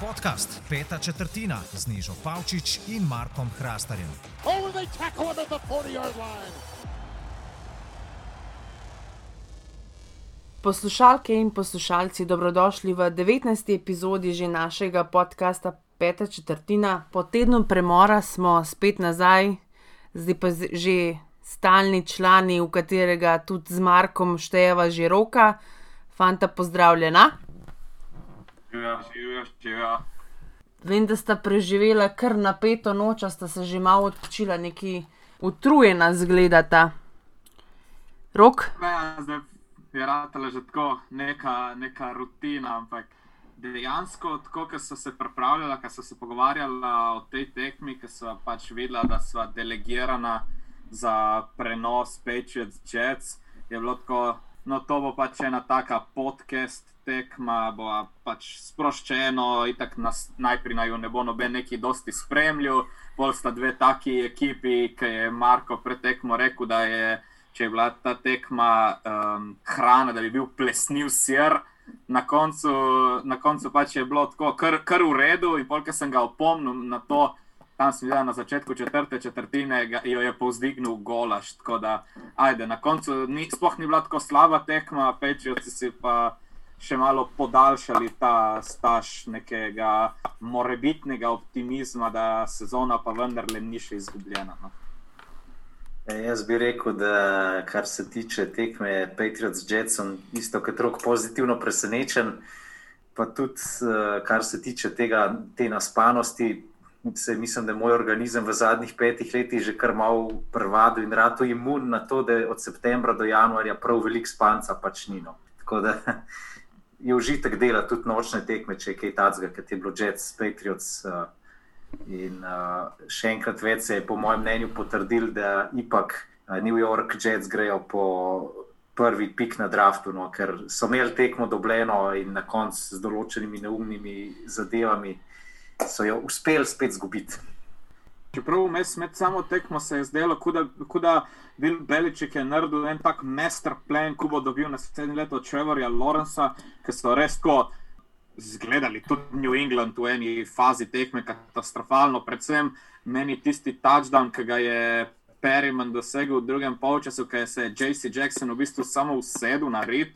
Podcast Peta četrtina z Nižo Pavčič in Markom Hrastarjem. Poslušalke in poslušalci, dobrodošli v 19. epizodi že našega podcasta Peta četrtina. Po tednu premora smo spet nazaj, zdaj pa z- že stalni člani, v katerega tudi z Markom štejeva že roka. Fanta, pozdravljena. Živijo, živijo, živijo. Vem, da sta preživela kar napeto noč, sta se že malo odpočila, neki utrujena zgledata. Rok, Ja, zdaj je ratala že tako neka, neka rutina, ampak dejansko, tako, ko so se pripravljala, ko so se pogovarjala o tej tekmi, ko so pač vedela, da so delegirana za prenos Patriots Jets, je bilo tako, no to bo pač ena taka podcast tekma, bo pač sproščeno, itak nas najprej naj jo ne bo noben neki dosti spremljal, pol sta dve taki ekipi, ki je Marko pred tekmo rekel, da je če je bila ta tekma um, hrana, da bi bil plesniv sir. Na koncu, na koncu pač je bilo tako, kar, kar v redu, in polk sem ga opomnil na to, tam sem videl na začetku četrte četrtine, jo je povzdignil golaš. Tako da, ajde, na koncu ni, sploh ni bila tako slaba tekma, Patriotsi si pa še malo podaljšali ta staž nekega morebitnega optimizma, da sezona pa vendarle ni še izgubljena. No. E, Jaz bi rekel, da kar se tiče tekme Patriots Jets, sem isto kot rok pozitivno presenečen. Pa tudi eh, kar se tiče tega, te naspanosti, se, mislim, da je moj organizem v zadnjih petih letih že kar malo prvadil in rado imun na to, da od septembra do januarja prav velik spanca pač ni. No. Tako da je užitek dela tudi nočne tekme, če je kaj tacga, kot je bilo Jets, Patriots. Uh, In uh, še enkrat več se je, po mojem mnenju, potrdil, da ipak uh, New York Jets grejo po prvi pik na draftu, no, ker so imeli tekmo dobljeno in na koncu z določenimi neumnimi zadevami so jo uspeli spet zgubiti. Čeprav vmes med samo tekmo se je zdelo, da, da Bill Beliček je naredil en tak master plan, ko bo dobil naslednje leto od Trevorja Lorenza, ki so res tako zgledali tudi New England v eni fazi tekme katastrofalno, predvsem meni tisti touchdown, ki ga je Perryman dosegel v drugem polčasu, ki je se JC Jackson v bistvu samo usedel na rit.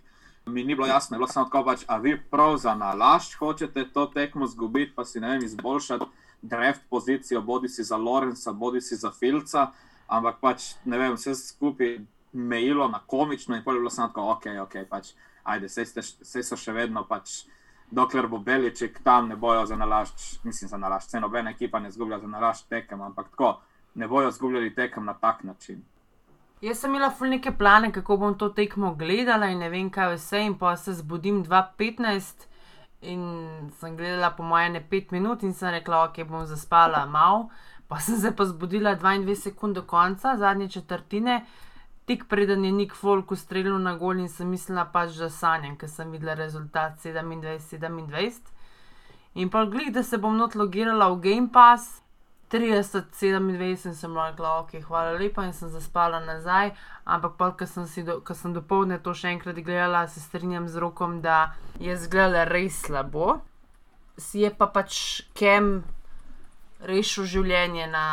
Mi ni bilo jasno, je bilo samo tako, pač, a vi prav za nalašč hočete to tekmo zgubiti, pa si ne vem, izboljšati draft pozicijo, bodi si za Lorenza, bodi si za Filca, ampak pač ne vem, vse skupaj mejilo na komično in pol je bilo samo tako, ok, ok, pač, ajde, vse so še vedno pač dokler bo Beliček tam, ne bojo za nalašč, mislim za nalašč, vse nobena ekipa ne zgublja za nalašč tekem, ampak tako, ne bojo zgubljali tekem na tak način. Jaz sem imela ful neke plane, kako bom to tekmo gledala in ne vem kaj vse, in pa se zbudim 2.15 in sem gledala po moje ne 5 minut in sem rekla, ok, bom zaspala mal, pa sem se pa zbudila 22 sekund do konca, zadnje četrtine, tik preden je Nick Folk ustrelil na gol in sem mislila pač, da sanjam, ker sem videla rezultat 27-27. In pa glih, da se bom not logirala v Game Pass. 30-27 sem rekla, ok, hvala lepa in sem zaspala nazaj, ampak pa, ko sem, do, ko sem dopoledne to še enkrat gledala, se strinjam z rokom, da je zgledala res slabo. Si je pa pač Kem rešil življenje na,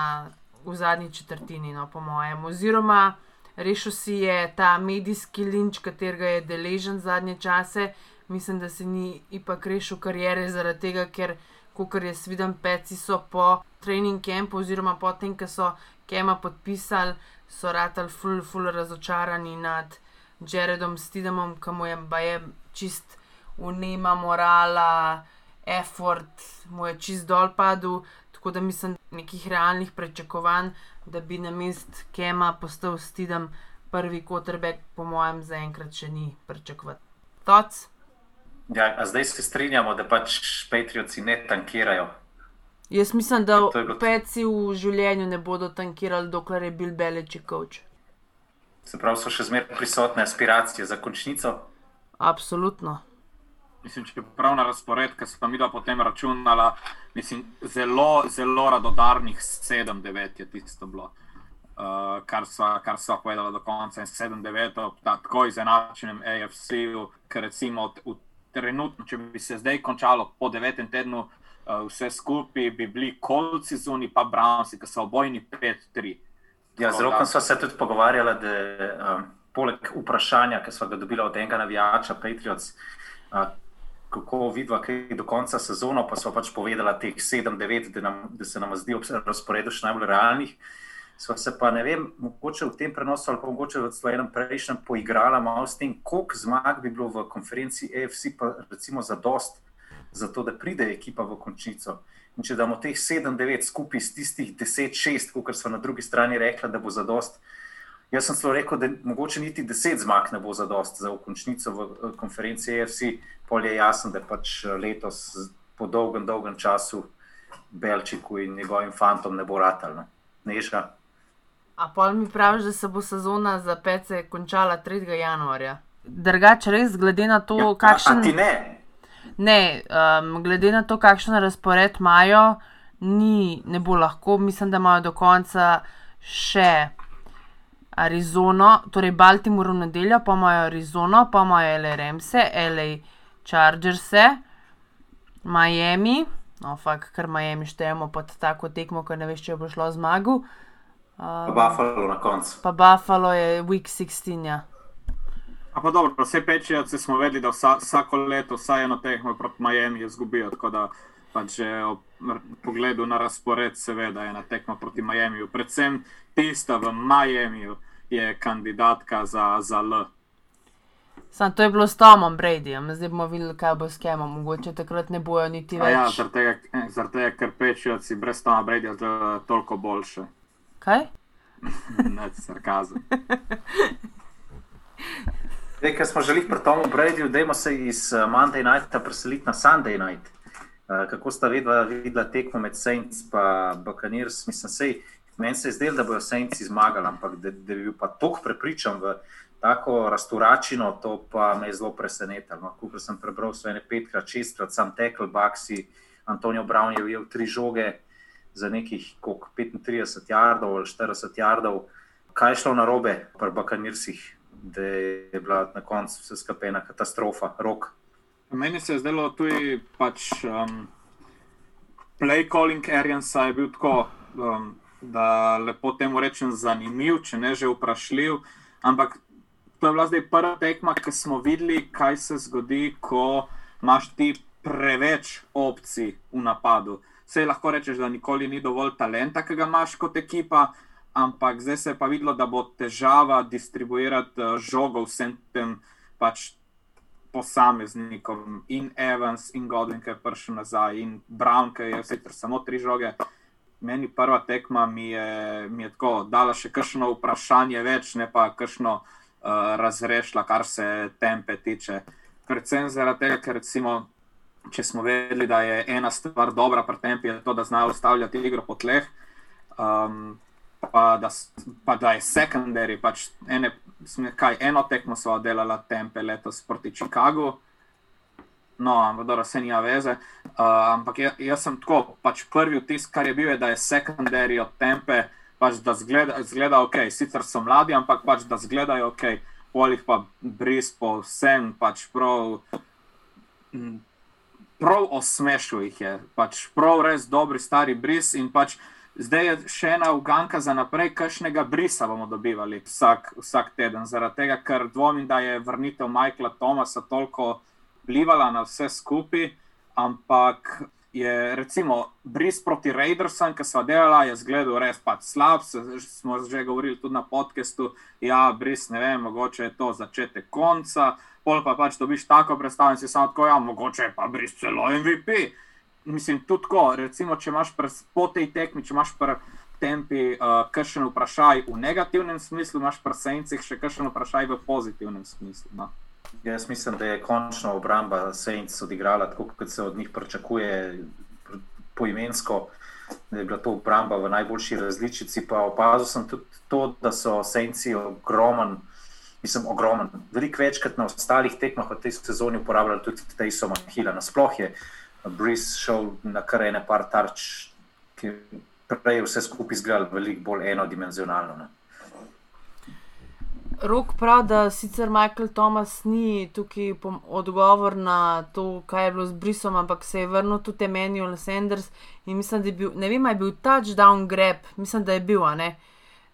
v zadnji četrtini, no, po mojem. Oziroma, rešil si je ta medijski linč, katerega je deležen zadnje čase. Mislim, da se ni ipak rešil karijere zaradi tega, ker, kot jaz vidim, peci so po trening campu, oziroma po tem, ko so Kema podpisali, so ratali ful, ful razočarani nad Jaredom Stidemom, ki mu je baje čist unema morala, effort, mu je čist dol padel. Tako da mislim, nekih realnih pričakovanj, da bi na mest Kema postal Stidem prvi kotrbek, po mojem, zaenkrat še ni pričakovati. Toc? Ja, a zdaj se strinjamo, da pač Patriotsi ne tankirajo. Jaz mislim, da je bilo- peci v življenju ne bodo tankirali, dokler je bil Beliček coach. Se pravi, so še zmeraj prisotne aspiracije za končnico. Absolutno. Mislim, če prav na razpored, ki so mi da potem računala, mislim, zelo, zelo radodarnih 7-9 je tisto bilo. Uh, kar sva, kar sva povedala do konca, in 7-9, ta- tako izenačenem AFC-ju, ker recimo v trenutno, če bi se zdaj končalo po devetem tednu, uh, vse skupaj bi bili kolci zunaj, pa Brownsi, ki so obojni 5-3. Ja, z rokom smo se tudi pogovarjali, da um, poleg vprašanja, ki smo ga dobili od enega navijača, Patriots, uh, kako vidva, kaj do konca sezone, pa so pač povedali teh 7-9, da, da se nam zdi ob razporedu še najbolj realnih. Sva se pa ne vem, mogoče v tem prenosu ali pa mogoče v svojem prejšnjem poigrala malo s tem, koliko zmag bi bilo v konferenci AFC, pa recimo za dost, za to, da pride ekipa v končnico. In če damo teh 7-9 skupaj s tistih 10-6, kot so na drugi strani rekla, da bo za dost. Jaz sem celo rekel, da mogoče niti 10 zmag ne bo za dost za končnico v konferenci AFC, pol je jasno, da pač letos po dolgem, dolgem času Belčiku in njegovim fantom ne bo ratalno. Nežga. A pa mi praviš, da se bo sezona za pece končala 3. januarja? Drugače, res, glede na to, Ja, kakšen. A, a ti ne? Ne, um, glede na to, kakšen razpored imajo, ni, ne bo lahko. Mislim, da imajo do konca še Arizono, torej Baltimore v nedeljo, pa imajo Arizono, pa imajo LA Remse, LA Chargerse, Miami, no, fakt, ker Miami štejemo pod tako tekmo, ker ne veš, če bo šlo zmagu. Pa Buffalo na koncu. Pa Buffalo je Week 16. Ja. A pa dobro, vse pečejce smo vedeli, da vsa, vsako leto vsaj eno tekmo proti Miami izgubijo. Tako da pač ob pogledu na razpored, seveda je ena tekma proti Miami. Predvsem tista v Miami je kandidatka za, za L. Sam to je bilo s Tomom Bradyjem, zdaj bomo videli, kaj bo s Kemom. Mogoče takrat ne bojo niti A ja, več. zaradi tega, eh, zaradi tega, ker pečejci brez Toma Bradyja toliko boljše. Kaj? Ne, sarkazem. Zdaj, ker smo želeli pri Tomu Bradyju, dajmo se iz eh, Monday Nighta preseliti na Sunday Night. Eh, Kako sta videla, videla tekmo med Saints in Buccaneers? Mislim, sej, meni se je zdelo, da bodo Saints zmagali, ampak da, da bi bil pa tako prepričan v tako rasturačino, to pa me je zelo presenetilo. No. Ko sem prebral svoje petkrat, šestkrat, sam tekel, Baxi, Antonijo Brown je ujel tri žoge za nekih koliko, 35 jardov ali 40 jardov. Kaj je šlo na robe pri Buccaneersih? da je bila na koncu vse skupaj ena katastrofa, rok. Meni se je zdelo tudi pač, um, play calling Ariansa je bil tako, um, da lepo temu rečem, zanimiv, če ne že vprašljiv. Ampak to je bila zdaj prva tekma, ki smo videli, kaj se zgodi, ko imaš ti preveč opcij v napadu. Vse lahko rečeš, da nikoli ni dovolj talenta, ki ga imaš kot ekipa, ampak zdaj se je pa videlo, da bo težava distribuirati uh, žogo vsem tem pač posameznikom, in Evans, in Godwin, ki je prišel nazaj, in Brown, ki je vse samo tri žoge. Meni prva tekma mi je, mi je tako dala še kakšno vprašanje več, ne pa kakšno uh, razrešila, kar se tempe tiče. Predvsem zaradi tega, ker recimo, če smo vedeli, da je ena stvar dobra pri tempi, je to, da znajo ustavljati igro po tleh. Um, pa, da, pa da je secondary, pač ene, kaj, eno tekmo so delala tempe letos proti Chicagu. No, ampak dobro, se nima veze. Uh, ampak ja- jaz sem tako, pač prvi vtis, kar je bil, je, da je secondary od tempe, pač da zgleda, zgleda ok, sicer so mladi, ampak pač da zgledajo ok, polih pa bris po vsem, pač prav. mm, Prav osmešil jih je, pač prav res dobri, stari bris pač Zdaj je še ena uganka za naprej, kakšnega brisa bomo dobivali vsak, vsak teden. Zaradi tega, ker dvomim, da je vrnitev Michaela Thomasa toliko vplivala na vse skupaj, ampak je recimo bris proti Raidersom, ki so delali, je zgledal res pač slab. Se, smo že govorili tudi na podkastu, ja, bris, ne vem, mogoče je to začetek konca. Pol pa pač dobiš tako predstavo in si samo tako, ja, mogoče pa bris celo MVP mislim, tudi tako, recimo, če imaš pr, po tej tekmi, če imaš pri tempi uh, kakšen vprašaj v negativnem smislu, imaš pri sencih še kakšen vprašaj v pozitivnem smislu. No. Jaz mislim, da je končno obramba Saints odigrala tako, kot se od njih pričakuje, pr- poimensko, da je bila to obramba v najboljši različici. Pa opazil sem tudi to, da so Saintsi ogromen, mislim, ogromen. Veliko večkrat na ostalih tekmah v tej sezoni uporabljali tudi Tejsoma Hila. Nasploh je Brice šel na kar ene par tarč, ki prej vse skupaj izgledalo veliko bolj enodimenzionalno. Ne. Rok pravi, da sicer Michael Thomas ni tukaj odgovor na to, kaj je bilo z Brisom, ampak se je vrnil tudi Emanuel Sanders in mislim, da je bil, ne vem, je bil touchdown grab, mislim, da je bil, ne,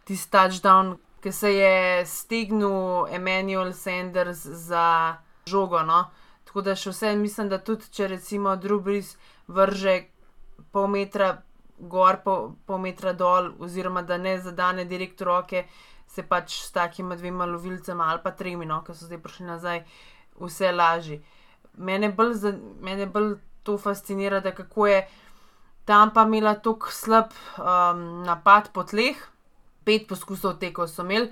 tisti touchdown, ki se je stegnil Emanuel Sanders za žogo. No? Tako da še vse mislim, da tudi če recimo Drubris vrže pol metra gor, pol, pol metra dol, oziroma da ne zadane direkt roke se pač s takimi dvema lovilcema ali pa tremi, no, ki so zdaj prišli nazaj, vse lažje. Mene bolj, mene bolj to fascinira, da kako je tam pa imela tako slab um, napad po tleh, pet poskusov teko so imeli,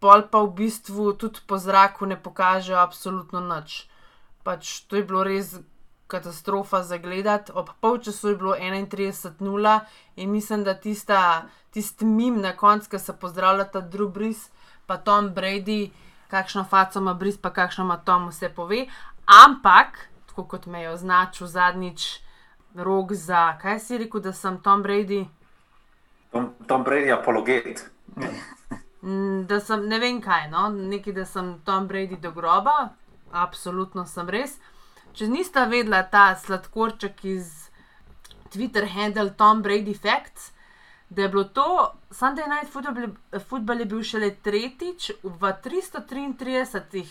pol pa v bistvu tudi po zraku ne pokažejo absolutno nič. Pač to je bilo res katastrofa za gledati. Ob polčasu je bilo 31-0 in mislim, da tista, tisti mim na koncu, ki se pozdravljata Drew Brees, pa Tom Brady, kakšno faco ima Brees, pa kakšno ima Tom, vse pove. Ampak, tako kot me je označil zadnjič rok za, kaj si rekel, da sem Tom Brady? Tom, Tom Brady, apologet. Mm, da sem ne vem kaj, no? nekaj, da sem Tom Brady do groba, absolutno sem res. Če nista vedela ta sladkorček iz Twitter handle Tom Brady Facts, da je bilo to Sunday Night Football, football je bil šele tretjič v 333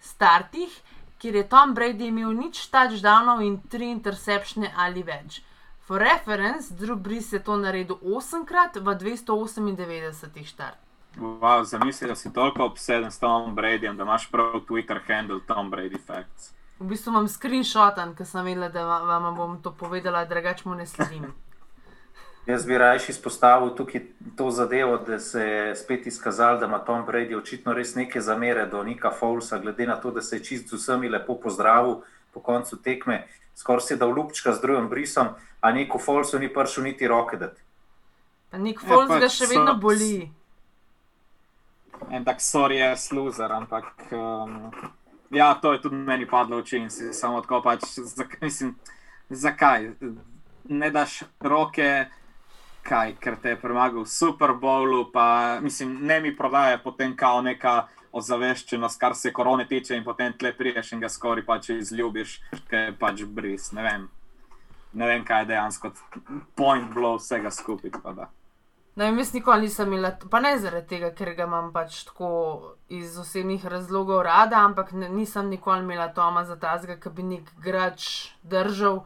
startih, kjer je Tom Brady imel nič touchdownov in tri interceptione ali več. For reference, Drew Brees je to naredil osemkrat v 298 štart. Wow, Zamisli, da si toliko obseden s Tomom Bradyjem, da imaš prav Twitter handle Tom Brady Facts. V bistvu imam screenshot, ker sem vedela, da vam bom to povedala, drugače mu ne sledim. Jaz bi raje izpostavil tukaj to zadevo, da se je spet izkazalo, da ima Tom Brady očitno res neke zamere do Nika Fowlsa, glede na to, da se je čist z vsemi lepo pozdravil po koncu tekme, skoraj se da v lupčka z drugim brisom, a Niku Fowlsu ni prišel niti roke dati. Nik Fowls ja, ga še vedno boli. En tak sorry, je sluzer, ampak. Um... Ja, to je tudi meni padlo v oči in si samo tako pač, zak, mislim, zakaj? Ne daš roke, kaj, ker te je premagal v Super Bowlu, pa mislim, ne mi prodaje potem kao neka ozaveščenost, kar se korone tiče, in potem tle priješ in ga skoraj pač izljubiš, ker je pač bris. Ne vem, ne vem kaj je dejansko point blow vsega skupaj. No, jaz nikoli nisem imela, pa ne zaradi tega, ker ga imam pač tako iz osebnih razlogov rada, ampak nisem nikoli imela Toma za tazga, ki bi nek grač držal,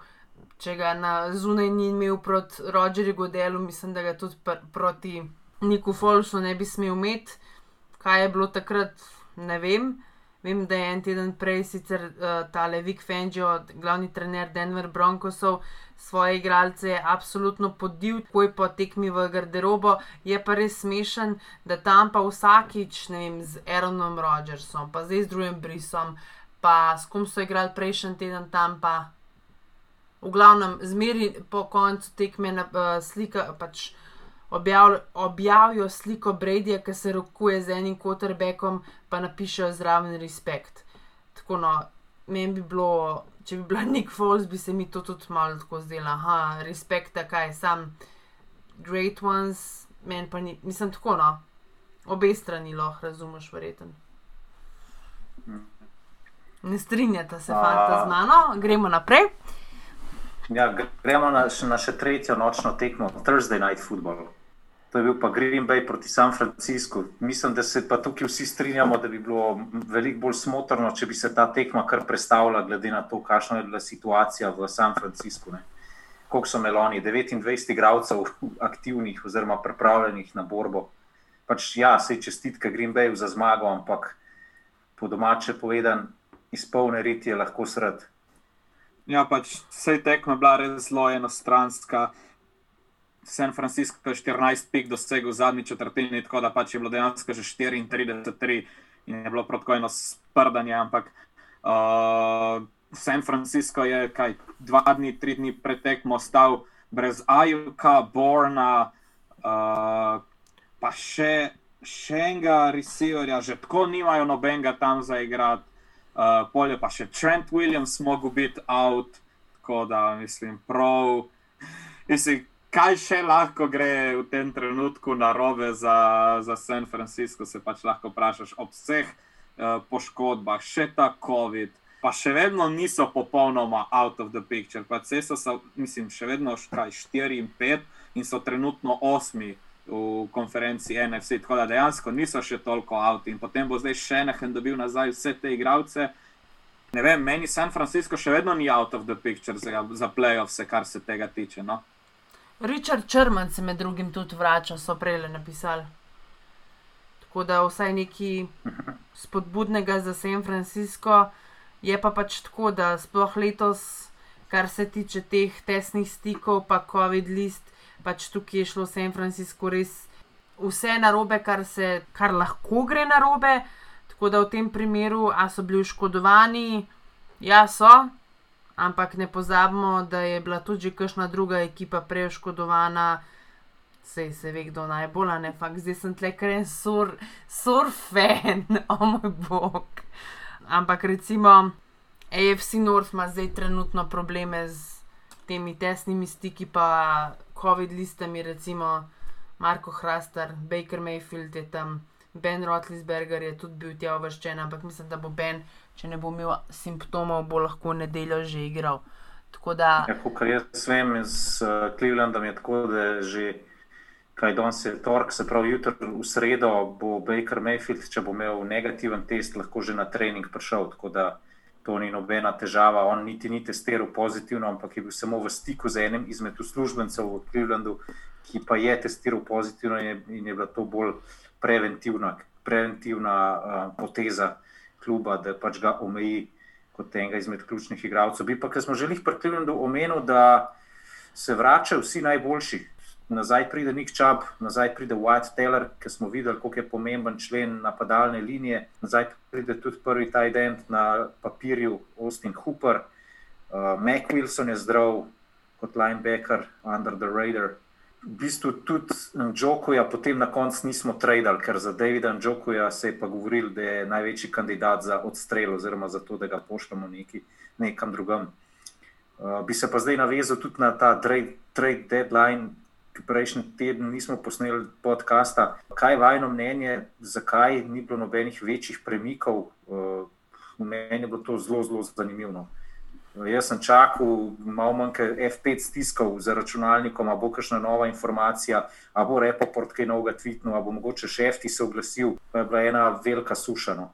če ga na zunaj ni imel proti Rogerju Godelu, mislim, da ga tudi pr proti Niku Folsu ne bi smel imeti. Kaj je bilo takrat, ne vem. Vem, da je en teden prej sicer uh, tale Vic Fangio, glavni trener Denver Broncosov, svoje igralce absolutno podil, ko je po tekmi v garderobo. Je pa res smešen, da tam pa vsakič, ne vem, z Aaronom Rodgersom, pa zdaj z drugim Brisom, pa s kom so igrali prejšnji teden tam pa. V glavnem, zmeri po koncu tekme na uh, slika pač objavijo sliko Bradyja, ki se rokuje z enim quarterbackom, pa napišejo zraven respekt. Tako no, meni bi bilo, če bi bila Nick Falls, bi se mi to tudi malo tako zdelo, aha, respekt, kaj sam, great ones, meni pa ni, nisem tako no, obe strani lahko razumeš, verjeten. Ne strinjate se, fanta, z mano, gremo naprej. Ja, gremo na, na še tretjo nočno tekmo, Thursday Night Football. To je bil pa Green Bay proti San Franciscu. Mislim, da se pa tukaj vsi strinjamo, da bi bilo veliko bolj smotrno, če bi se ta tekma kar predstavila, glede na to, kakšna je bila situacija v San Franciscu. Koliko so meloni, 29 igralcev aktivnih oziroma pripravljenih na borbo. Pač ja, se čestitke Green Bayu za zmago, ampak po domače povedan, izpolne rit je lahko sred. Ja, pač vse tekma je bila res zelo enostranska. San Francisco je 14 pik dosegel v zadnji četrtini, tako da pač je bilo dejansko že 34-3 in je bilo protkojno sprdanje. Ampak uh, San Francisco je kaj dva dni, tri dni pretekmo ostal brez Ajuka, Borna, uh, pa še, še enega receiverja, že tako nimajo nobenega tam za igrati. Uh, polje pa še Trent Williams, mogo biti out, tako da mislim, prav. Mislim, kaj še lahko gre v tem trenutku na robe za, za San Francisco, se pač lahko vprašaš ob vseh uh, poškodbah, še ta COVID. Pa še vedno niso popolnoma out of the picture. Pa so, so, mislim, še vedno škaj 4 in 5 in so trenutno 8 v konferenci NFC. Tako da dejansko niso še toliko out in potem bo zdaj še nekaj dobil nazaj vse te igralce. Ne vem, meni San Francisco še vedno ni out of the picture za, za playoffs, kar se tega tiče. No? Richard Črnman se med drugim tudi vrača, so prej napisali. Tako da vsaj nekaj spodbudnega za San Francisco, je pa pač tako, da sploh letos, kar se tiče teh tesnih stikov, pa COVID list, pač tukaj je šlo San Francisco res vse narobe, kar, se, kar lahko gre narobe. Tako da v tem primeru, a so bili oškodovani, ja, so, ampak ne pozabimo, da je bila tudi kakšna druga ekipa preoškodovana. Sej se ve, kdo najbolj, ne pa zdaj sem tle kren sur, surfen, o oh moj bog. Ampak recimo AFC North ima zdaj trenutno probleme z temi tesnimi stiki, pa COVID listami, recimo Marko Hrastar, Baker Mayfield je tam, Ben Rotlisberger je tudi bil tja uvrščen, ampak mislim, da bo Ben če ne bo imel simptomov, bo lahko nedeljo že igral. Da... Ja, kar jaz vem z uh, Clevelandom, je tako, da je že kaj danes je torek, se pravi jutri v sredo, bo Baker Mayfield, če bo imel negativen test, lahko že na trening prišel. Tako da to ni nobena težava. On niti ni testiral pozitivno, ampak je bil samo v stiku z enim izmed uslužbencev v Clevelandu, ki pa je testiral pozitivno in je, in je bila to bolj preventivna, preventivna uh, poteza kluba, da pač ga omeji kot enega izmed ključnih igralcev. Bi pa, ker smo želeli pri Clevelandu omeniti, da se vračajo vsi najboljši. Nazaj pride Nick Chubb, nazaj pride White Taylor, ki smo videli, kako je pomemben člen napadalne linije. Nazaj pride tudi prvi tight end na papirju, Austin Hooper. Uh, Mac Wilson je zdrav kot linebacker, under the radar, v bistvu tudi Džokoja potem na koncu nismo tradili, ker za Davida Džokoja se je pa govoril, da je največji kandidat za odstrel, oziroma za to, da ga pošljemo neki, nekam drugam. Uh, bi se pa zdaj navezal tudi na ta trade, trade deadline. Prejšnji teden nismo posneli podcasta. Kaj je vajno mnenje, zakaj ni bilo nobenih večjih premikov? Uh, meni je bilo to zelo, zelo zanimivo. Jaz sem čakal, malo manj kot F5 stiskal za računalnikom, ali bo kakšna nova informacija, ali bo report kaj novega tvitnil, ali bo mogoče šefti se oglasil. To je bila ena velika suša. No.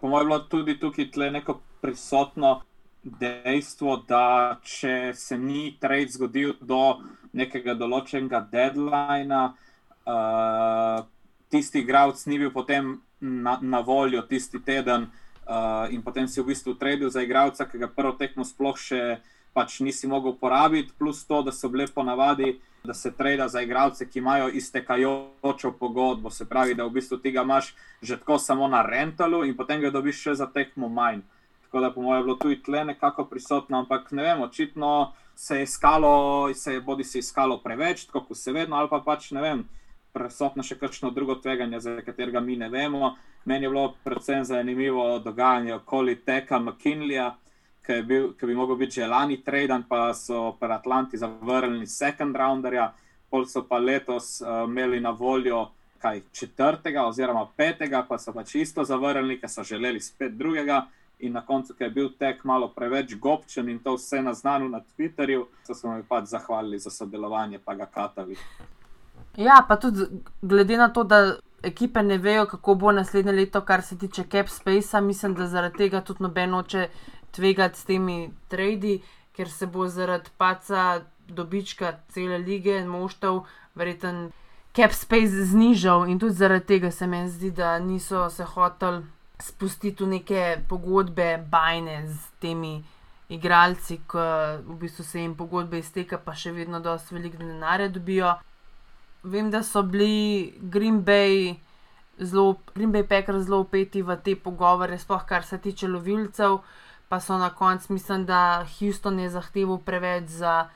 Po mojem, je bilo tudi tukaj neko prisotno dejstvo, da če se ni trade zgodil do nekega določenega deadlina, uh, tisti igralec ni bil potem na, na voljo tisti teden. Uh, in potem si v bistvu tradil za igralca, ki ga prvo tekmo sploh še pač nisi mogel uporabiti, plus to, da so bile ponavadi, da se trada za igralce, ki imajo iztekajočo pogodbo. Se pravi, da v bistvu ti ga imaš že tako samo na rentalu in potem ga dobiš še za tekmo manj. Tako da, po mojem, je bilo tudi tle nekako prisotno, ampak ne vem, očitno se je iskalo, se je bodi se iskalo preveč, tako kot se vedno, ali pa pač ne vem prisotno še kakšno drugo tveganje, za katerega mi ne vemo. Meni je bilo predvsem zanimivo dogajanje okoli teka McKinleya, ki, bil, ki bi lahko bil že lani traden, pa so pri Atlanti zavrnili second rounderja, pol so pa letos uh, imeli na voljo kaj četrtega oziroma petega, pa so pač isto zavrnili, ker so želeli spet drugega. In na koncu, ker je bil tek malo preveč gobčen in to vse naznanil na Twitterju, so se mi pač zahvalili za sodelovanje, pa ga katali. Ja, pa tudi glede na to, da ekipe ne vejo, kako bo naslednje leto, kar se tiče Cap Space, mislim, da zaradi tega tudi noben noče tvegati s temi tradi, ker se bo zaradi paca dobička cele lige in moštev verjeten Cap Space znižal in tudi zaradi tega se mi zdi, da niso se hoteli spustiti v neke pogodbe bajne z temi. Igralci, ki v bistvu se jim pogodbe izteka, pa še vedno dosti veliko denarja dobijo vem, da so bili Green Bay, zelo, Green Bay Packers zelo upeti v te pogovore, sploh kar se tiče lovilcev, pa so na koncu, mislim, da Houston je zahteval preveč za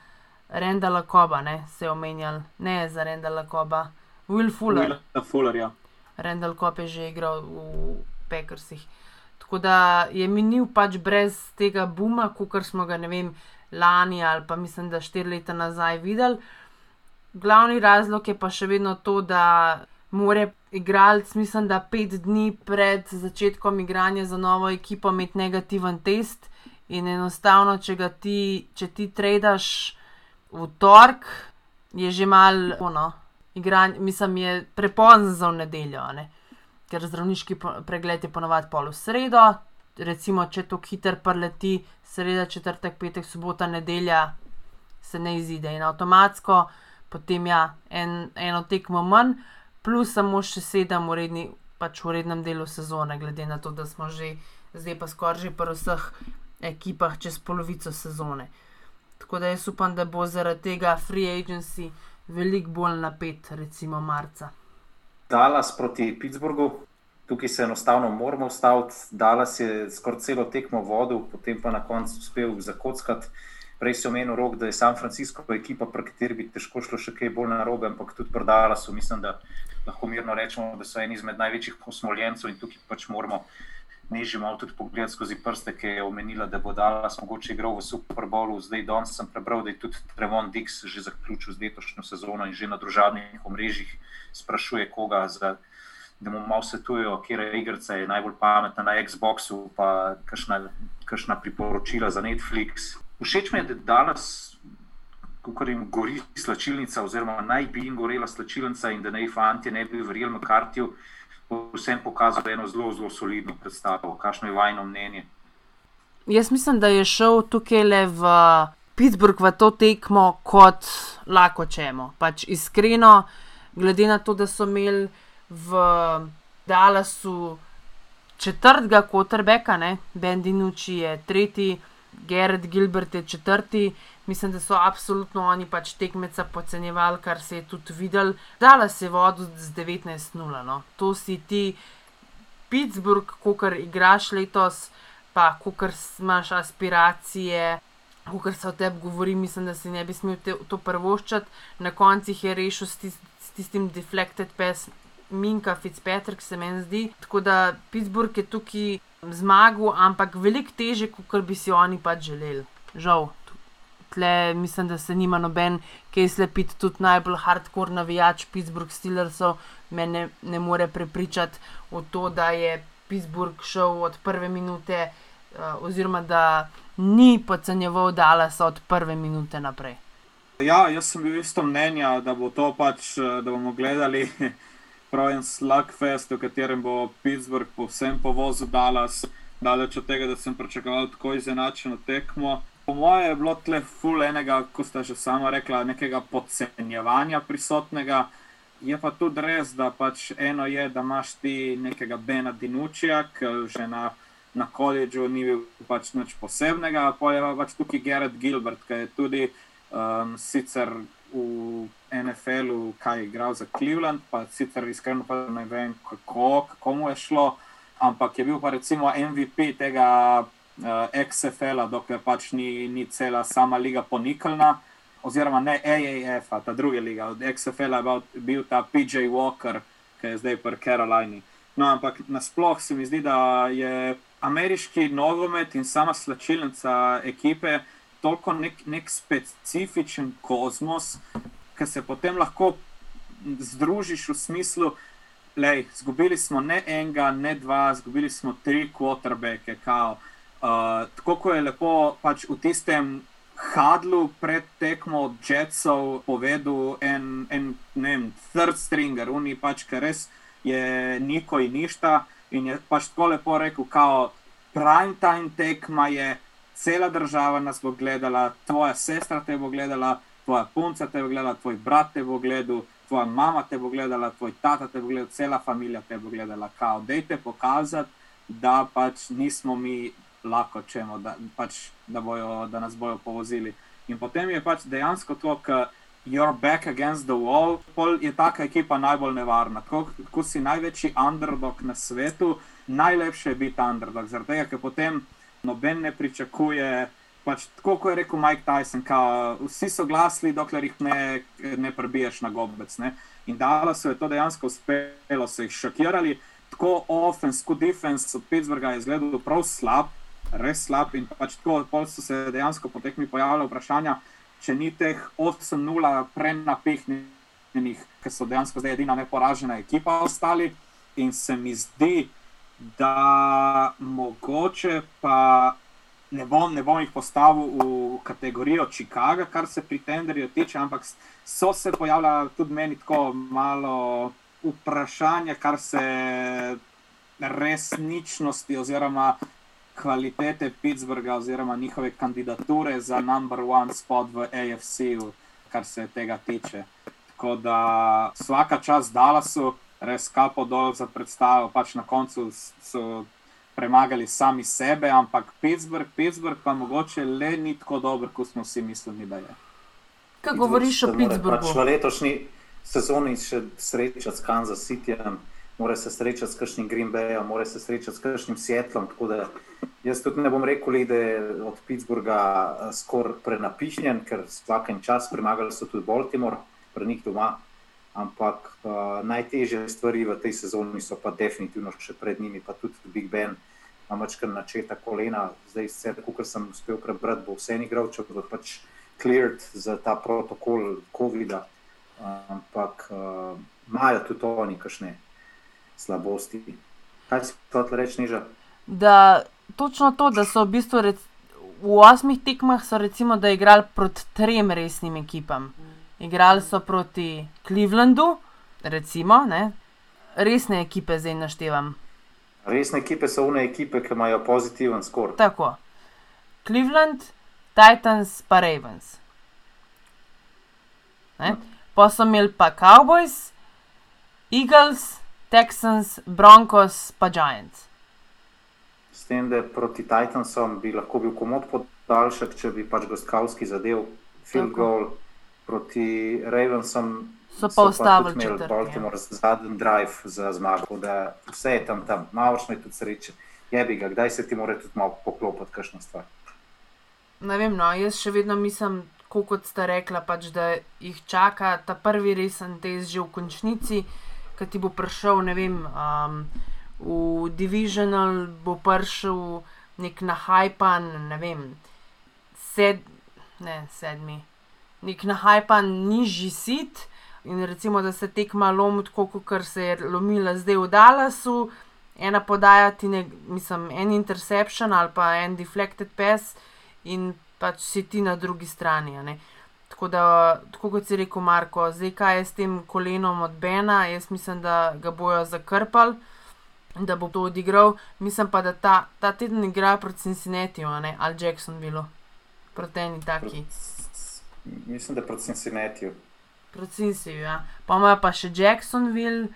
Rendala Koba, ne se je omenjal, ne za Rendala Koba, Will Fuller. Will Fuller ja. Rendal Kob je že igral v Packersih. Tako da je minil pač brez tega buma, kot smo ga, ne vem, lani ali pa mislim, da štiri leta nazaj videli. Glavni razlog je pa še vedno to, da mora igralec, mislim, da pet dni pred začetkom igranja za novo ekipo imeti negativen test. In enostavno, če, ti, če ti tradaš v torek, je že malo, no, mislim, je prepozno za v nedeljo, ne? ker zdravniški pregled je ponovadi pol v sredo. Recimo, če to hiter preleti, sreda, četrtek, petek, sobota, nedelja, se ne izide in avtomatsko, potem ja, en, eno tekmo manj plus samo še sedem uredni, pač v urednem delu sezone, glede na to, da smo že zdaj pa skoraj že pri vseh ekipah čez polovico sezone. Tako da jaz upam, da bo zaradi tega free agency veliko bolj napet, recimo marca. Dallas proti Pittsburghu, tukaj se enostavno moramo ustaviti. Dallas je skoraj celo tekmo vodil, potem pa na koncu uspel zakockati. Prej si omenil rok, da je San Francisco ekipa, pri kateri bi težko šlo še kaj bolj na robe, ampak tudi pri Dallasu mislim, da lahko mirno rečemo, da so eni izmed največjih osmoljencev in tukaj pač moramo neži malo tudi pogledati skozi prste, ki je omenila, da bo Dallas mogoče igral v Super Bowlu. Zdaj danes sem prebral, da je tudi Trevon Dix že zaključil z letošnjo sezono in že na družabnih omrežjih sprašuje koga. Za, Da mu malo svetujejo, kje je igrica, je najbolj pametna na Xboxu, pa kakšna priporočila za Netflix. Všeč mi je, da danes, ko jim gori slačilnica, oziroma naj bi jim gorela slačilnica, in da naj fanti ne bi verjeli na kartiju, vsem pokazal eno zelo, zelo solidno predstavo. Kakšno je vajno mnenje? Jaz mislim, da je šel tukaj le v Pittsburgh v to tekmo kot lahko čemo. Pač iskreno, glede na to, da so imeli v Dallasu četrtega kotrbeka, Bendinuči je tretji. Gerard Gilbert je četrti, mislim, da so absolutno oni pač tekmeca podcenjevali, kar se je tudi videl. Dala se je vodo z 19-0. No. To si ti, Pittsburgh, ko kar igraš letos, pa ko kar imaš aspiracije. Ko kar se o tebi govori, mislim, da si ne bi smel te, to prvoščati, na koncu je rešil s, tist, s tistim deflected pes, Minka Fitzpatrick, se meni zdi. Tako da Pittsburgh je tukaj zmagal, ampak veliko teže, kot bi si oni pač želeli. Žal. Tle, mislim, da se nima noben, ki je slepit, tudi najbolj hardcore navijač Pittsburgh Steelersov, me ne, ne more prepričati v to, da je Pittsburgh šel od prve minute, uh, oziroma da ni podcenjeval Dallas od prve minute naprej. Ja, jaz sem bil isto mnenja, da bo to pač, eh, da bomo gledali prav en slugfest, v katerem bo Pittsburgh povsem povozil Dallas, daleč od tega, da sem pričakoval tako izenačeno tekmo. Po mojem je bilo tle full enega, kot sta že sama rekla, nekega podcenjevanja prisotnega. Je pa tudi res, da pač eno je, da imaš ti nekega Bena Dinučija, ki že na, na koledžu ni bil pač nič posebnega, pa je pa pač tukaj Gerard Gilbert, ki je tudi um, sicer v NFL-u, kaj je igral za Cleveland, pa sicer iskreno pa ne vem, kako, kako mu je šlo, ampak je bil pa recimo MVP tega uh, XFL-a, dokler pač ni, ni cela sama liga ponikalna, oziroma ne AAF, ta druga liga, od XFL-a je bil ta PJ Walker, ki je zdaj pri Carolini. No, ampak nasplošno se mi zdi, da je ameriški nogomet in sama slačilnica ekipe toliko nek, nek specifičen kozmos, ki se potem lahko združiš v smislu, da izgubili smo ne enega, ne dva, izgubili smo tri quarterbacke. Uh, tako kot je lepo pač v tistem hadlu pred tekmo od Jetsov povedal en, en ne vem, third stringer, oni pač, ker res je niko in ništa. In je pač tako lepo rekel, kao prime time tekma je cela država nas bo gledala, tvoja sestra te bo gledala, tvoja punca te bo gledala, tvoj brat te bo gledal, tvoja mama te bo gledala, tvoj tata te bo gledal, cela družina te bo gledala. Kao, dejte pokazati, da pač nismo mi lahko čemo, da, pač, da, bojo, da nas bojo povozili. In potem je pač dejansko to, kar. You're back against the wall, pol je taka ekipa najbolj nevarna. Ko, ko si največji underdog na svetu, najlepše je biti underdog. Zaradi tega, ker potem noben ne pričakuje. Pač, tako kot je rekel Mike Tyson, ka, vsi so glasni, dokler jih ne, ne prebiješ na gobec. Ne? In dalo se je to dejansko uspelo, so jih šokirali. Tako offense, kot defense od Pittsburgha je izgledal prav slab, res slab. In pač tako so se dejansko potekmi pojavljali vprašanja, če ni teh 8-0 prenapihnjenih, ki so dejansko zdaj edina neporažena ekipa ostali. In se mi zdi, da mogoče pa ne bom, ne bom jih postavil v kategorijo Chicago, kar se pri tenderju tiče, ampak so se pojavljala tudi meni tako malo vprašanja, kar se resničnosti oziroma kvalitete Pittsburgha oziroma njihove kandidature za number one spot v AFC-u, kar se tega tiče. Tako da vsaka čas Dallasu, res kapo dol za predstavo, pač na koncu so premagali sami sebe, ampak Pittsburgh, Pittsburgh pa mogoče le ni tako dober, kot smo vsi mislili, da je. Kaj govoriš o Pittsburghu? Pač v letošnji sezoni še srečati s Kansas Cityjem, mora se srečati s kakšnim Green Bayom, mora se srečati s kakšnim Seattlom. Jaz tudi ne bom rekel, da je od Pittsburgha skoraj prenapihnjen, ker vsakem čas premagali so tudi Baltimore, pri njih doma. Ampak uh, najtežje stvari v tej sezoni so pa definitivno še pred njimi, pa tudi Big Ben, amačkar načeta kolena. Zdaj, vse, kar sem uspel prebrati, bo vse igral, če bo pač cleared za ta protokol COVID-a. Ampak uh, imajo tudi oni kakšne slabosti. Kaj si hotel reči, Niža? Da, točno to, da so v bistvu rec, v osmih tekmah so recimo, da igrali proti trem resnim ekipam. Igrali so proti Clevelandu, recimo, ne? resne ekipe zdaj naštevam. Resne ekipe so une ekipe, ki imajo pozitiven skor. Tako. Cleveland, Titans, pa Ravens. Ne? Pa so imeli pa Cowboys, Eagles, Texans, Broncos, pa Giants. S tem, da proti Titansom bi lahko bil komod podaljšek, če bi pač Gostkowski zadev field Tako. goal, proti Ravensom So pa ustavili tudi imeli četrti, ja. Baltimore zadnji drive za zmago. Da vse je tam, tam. malo še tudi sreče. Jebi ga, kdaj se ti mora tudi malo poklopiti, kakšna stvar. Ne vem, no, jaz še vedno mislim, kot ste rekla, pač, da jih čaka ta prvi resen test že v končnici, ki ti bo prišel, ne vem, um, v Divisional bo prišel nek nahajpan, ne vem, sed, ne, sedmi, nek nahajpan nižji sit. In recimo, da se tekma lomi tako, kot se je lomila zdaj v Dallasu, ena podaja ti, ne, mislim, en interception ali pa en deflected pass, in pač si ti na drugi strani. Tako da, tako kot si rekel, Marko, zdaj kaj je s tem kolenom od Bena, jaz mislim, da ga bojo zakrpali, da bo to odigral. Mislim pa, da ta, ta teden igra proti Cincinnatiju, ali Jacksonville, proti eni taki. Mislim, da proti Cincinnatiju. Proti Cincinnatiju, ja. Pa imajo pa še Jacksonville,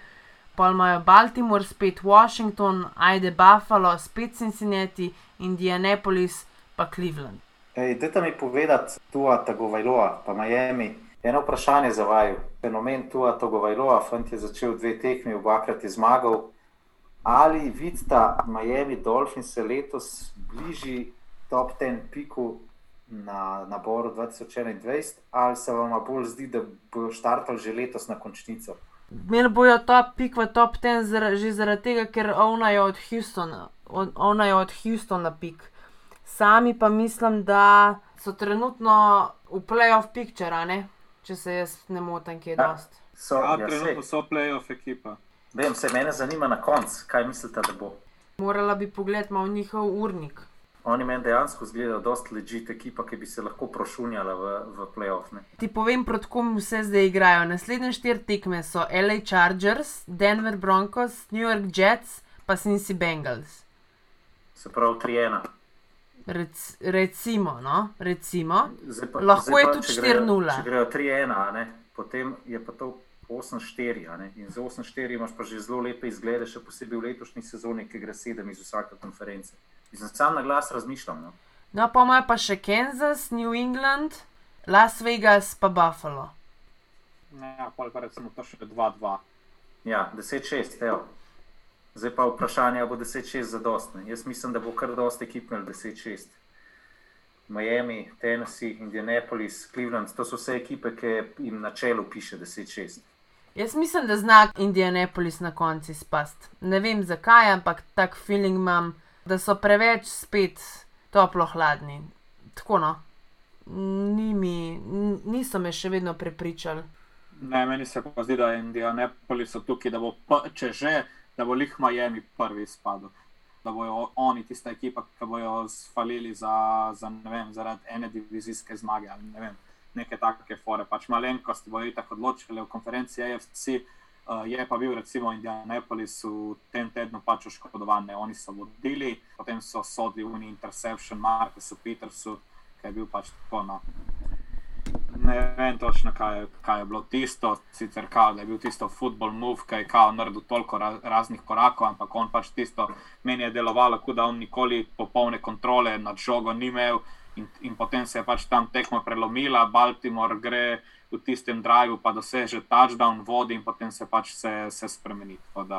pa imajo Baltimore, spet Washington, ajde Buffalo, spet Cincinnati, Indianapolis, pa Cleveland. Ej, dajte mi povedati, Tua Tagovailoa, pa Miami. Eno vprašanje za vaju. Fenomen Tua Tagovailoa, fant je začel dve tekmi, obakrat je zmagal. Ali vidita Miami Dolphins se letos bližji top 10 piku na naboru 2021, ali se vam bolj zdi, da bojo štartali že letos na končnico? Imeli bojo top pik v top 10 zara, že zaradi tega, ker ovnajo od Houstona, od- ovnajo od Houstona pik. Sami pa mislim, da so trenutno v playoff picture, a ne? če se jaz ne motim, kje je Ja. dost. So, Ja, ja, trenutno so playoff ekipa. Vem, se mene zanima na koncu, kaj mislite, da bo. Morala bi pogledati malo njihov urnik. Oni meni dejansko izgledajo dosta ležit ekipa, ki bi se lahko prošunjala v, v playoff. Ne? Ti povem, proti kom vse zdaj igrajo. Naslednje štiri tekme so LA Chargers, Denver Broncos, New York Jets, pa Cincy Bengals. Se pravi, 3-1. Rec, recimo, no, recimo. Zdaj pa- Lahko zdaj je pa, tudi če grejo- 4:0. Če grejo 3-1, a ne, potem je pa to 8-4. a ne. In za 8-4 imaš pa že zelo lepe izglede, še posebej v letošnji sezoni, ki gre 7 iz vsake konference. Sam na glas razmišljam. No. No, pa imajo pa še Kansas, New England, Las Vegas, pa Buffalo. Ja, pol pa recimo to še 2-2. Ja, 10-6, evo. Zdaj pa vprašanje, ali bo 10-6 zadostne. Jaz mislim, da bo kar dosti ekip imel 10-6. Miami, Tennessee, Indianapolis, Cleveland, to so vse ekipe, ki jim na čelu piše 10-6. Jaz mislim, da zna Indianapolis na koncu spast. Ne vem zakaj, ampak tak feeling imam, da so preveč spet toplo hladni. Tako no. Nimi, niso me še vedno prepričali. Ne, meni se pa zdi, da Indianapolis tukaj, da bo, če že, da bo lih Miami prvi spadal. Da bojo oni tista ekipa, ki bojo spalili za, za, vem, zaradi ene divizijske zmage ali ne vem, neke take fore. Pač malenkosti bojo tako odločili v konferenci AFC. Uh, je pa bil recimo Indianapolis v tem tednu pač oškodovan, oni so vodili, potem so sodili v Interception, Markusu Petersu, ki je bil pač tako. No. Ne vem točno, kaj, kaj je bilo tisto, sicer kao, da je bil tisto football move, ki je kao naredil toliko ra raznih korakov, ampak on pač tisto meni je delovalo, kot da on nikoli popolne kontrole nad žogo ni imel in, in potem se je pač tam tekmo prelomila, Baltimore gre v tistem drivu, pa doseže touchdown, vodi in potem se pač vse, vse spremeni.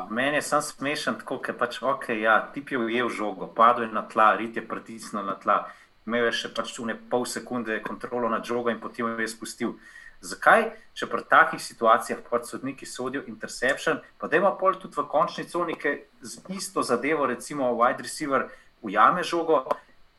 Meni je samo smešen, tako da pač, okay, ja, ti je ujel žogo, padel je na tla, rit je pritisnil na tla, imel je še pač čune pol sekunde kontrolo nad žogo in potem jo je spustil. Zakaj, če pri takih situacijah pač sodniki sodijo interception, pa da ima pol tudi v končni coni, ki z isto zadevo, recimo wide receiver, ujame žogo,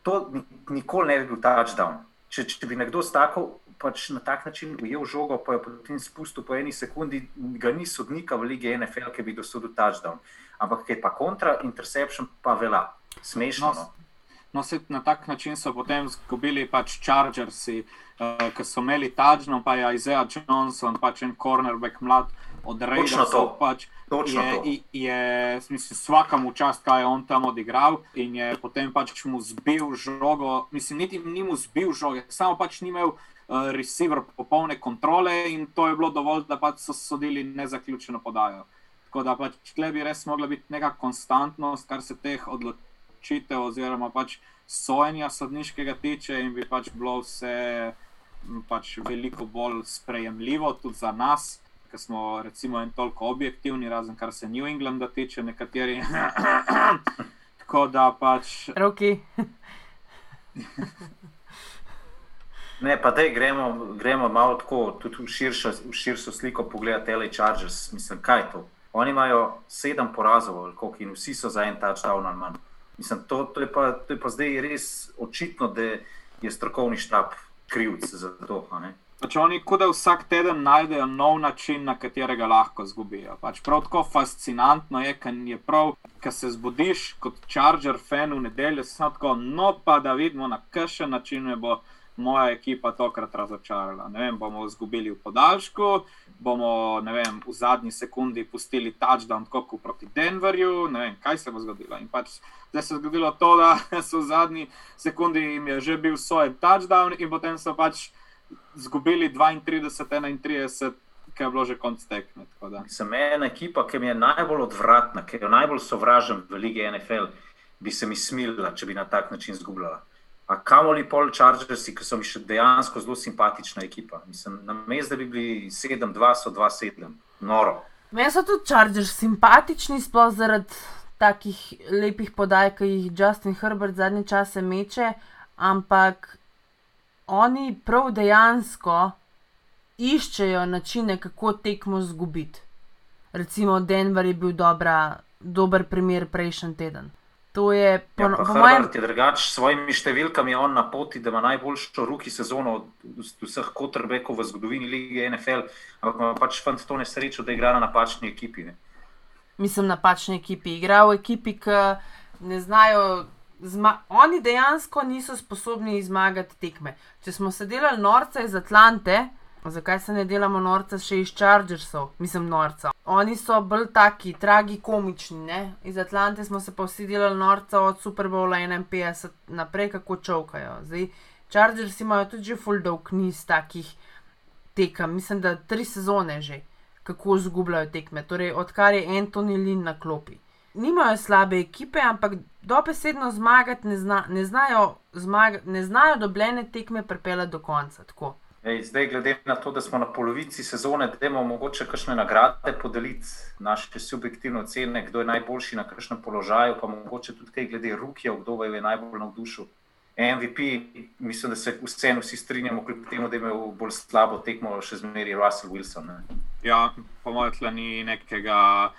to nikoli ne bi bil touchdown. Če, če bi nekdo stakal pač na tak način ujel žogo, pa je potem spustil po eni sekundi, ga ni sodnika v lige NFL, ki bi dosodil touchdown. Ampak kaj pa kontra, interception pa vela, smešno. No, no na tak način so potem izgubili pač Chargersi, uh, ki so imeli touchdown, pa je Isaiah Johnson, pač en cornerback mlad od Rejsa. Pač, je, je mislim, vsakemu čast, kaj je on tam odigral, in je potem pač mu zbil žogo. Mislim, niti ni mu zbil žogo, samo pač ni imel uh, receiver popolne kontrole in to je bilo dovolj, da pač so sodili nezaključeno podajo. Tako da pač tle bi res mogla biti neka konstantnost, kar se teh odločitev oziroma pač sojenja sodniškega tiče in bi pač bilo vse pač veliko bolj sprejemljivo tudi za nas. Ker smo recimo en toliko objektivni, razen kar se New Englanda tiče, nekateri. Tako da pač. Roki. Ne, pa da gremo, gremo malo tako, tudi v širšo, v širšo sliko pogledati L.A. Chargers. Mislim, kaj je to? Oni imajo sedem porazov, koliko, in vsi so za en touchdown ali manj. Mislim, to, to, je pa, to je pa zdaj res očitno, da je strokovni štab krivc za to. Pač oni kot da vsak teden najdejo nov način, na katerega lahko zgubijo. Pač prav tako fascinantno je, ker se zbudiš kot Charger fan v nedeljo, samo tako, no pa da vidimo, na kakšen način bo moja ekipa tokrat razočarala. Ne vem, bomo izgubili v podaljšku, bomo vem, v zadnji sekundi pustili touchdown kot proti Denverju, ne vem, kaj se bo zgodilo. In pač zdaj se je zgodilo to, da so v zadnji sekundi jim je že bil svoj touchdown, in potem so pač izgubili 32-31. Kaj je bilo že konc tekme? Sem ena ekipa, ki mi je najbolj odvratna, ki jo najbolj sovražim v lige NFL, bi se mi smilila, če bi na tak način izgubljala. A kamoli pol Chargersi, ki so mi še dejansko zelo simpatična ekipa. Mislim, na mestu, da bi bili 7-2, so 2-7, noro. Meni so tudi Chargers simpatični, sploh zaradi takih lepih podaj, ki jih Justin Herbert zadnje čase meče, ampak oni prav dejansko iščejo načine, kako tekmo zgubiti. Recimo Denver je bil dobra, dober primer prejšnji teden. To je po, ja, po mojem mnenju. Drugač, s svojimi številkami je on na poti, da ima najboljšo ruki sezono od vseh kotrbekov v zgodovini lige NFL, ampak ima pač fant to nesrečo, da igra na napačni ekipi. Ne? Mislim, napačni ekipi. Igra v ekipi, ki ne znajo. Zma oni dejansko niso sposobni zmagati tekme. Če smo se delali norce iz Atlante, Zakaj se ne delamo norca še iz Chargersov, mislim, norca? Oni so bolj taki, tragikomični. Ne? Iz Atlante smo se pa vsi delali norca od Super Bowla 51 naprej, kako čovkajo. Zdaj, Chargers imajo tudi že full dog niz takih tekem, mislim, da tri sezone že, kako zgubljajo tekme, torej odkar je Anthony Lynn na klopi. Nimajo slabe ekipe, ampak dobesedno zmagati ne, zna, ne znajo, zmag, ne znajo dobljene tekme pripeljati do konca. Tako. Ej, zdaj, glede na to, da smo na polovici sezone, da imamo mogoče kakšne nagrade podeliti, naše subjektivne ocene, kdo je najboljši na kakšnem položaju, pa mogoče tudi kaj glede Rukijev, kdo je najbolj navdušil. MVP, mislim, da se vseeno vsi strinjamo, kljub temu, da je imel bolj slabo tekmo, še zmeraj Russell Wilson. Ne? Ja, po mojem, tle ni nekega,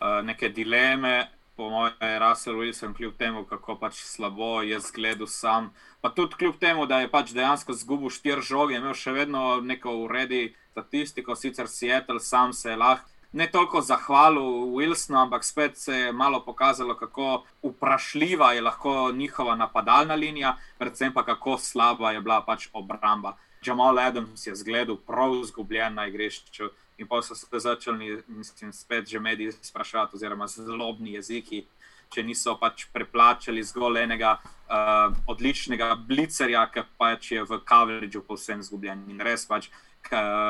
uh, neke dileme. po mojem, je Russell Wilson, kljub temu, kako pač slabo je zgledal sam. Pa tudi kljub temu, da je pač dejansko zgubil štiri žoge, imel še vedno neko uredi statistiko, sicer Seattle sam se je lahko. Ne toliko zahvalil Wilsonu, ampak spet se je malo pokazalo, kako vprašljiva je lahko njihova napadalna linija, predvsem pa kako slaba je bila pač obramba. Jamal Adams je zgledal prav izgubljen na igrišču, in pa so se začeli, mislim, spet že mediji spraševati, oziroma zlobni jeziki, če niso pač preplačali zgolj enega uh, odličnega blicerja, ki pač je v coverageu povsem izgubljen. In res pač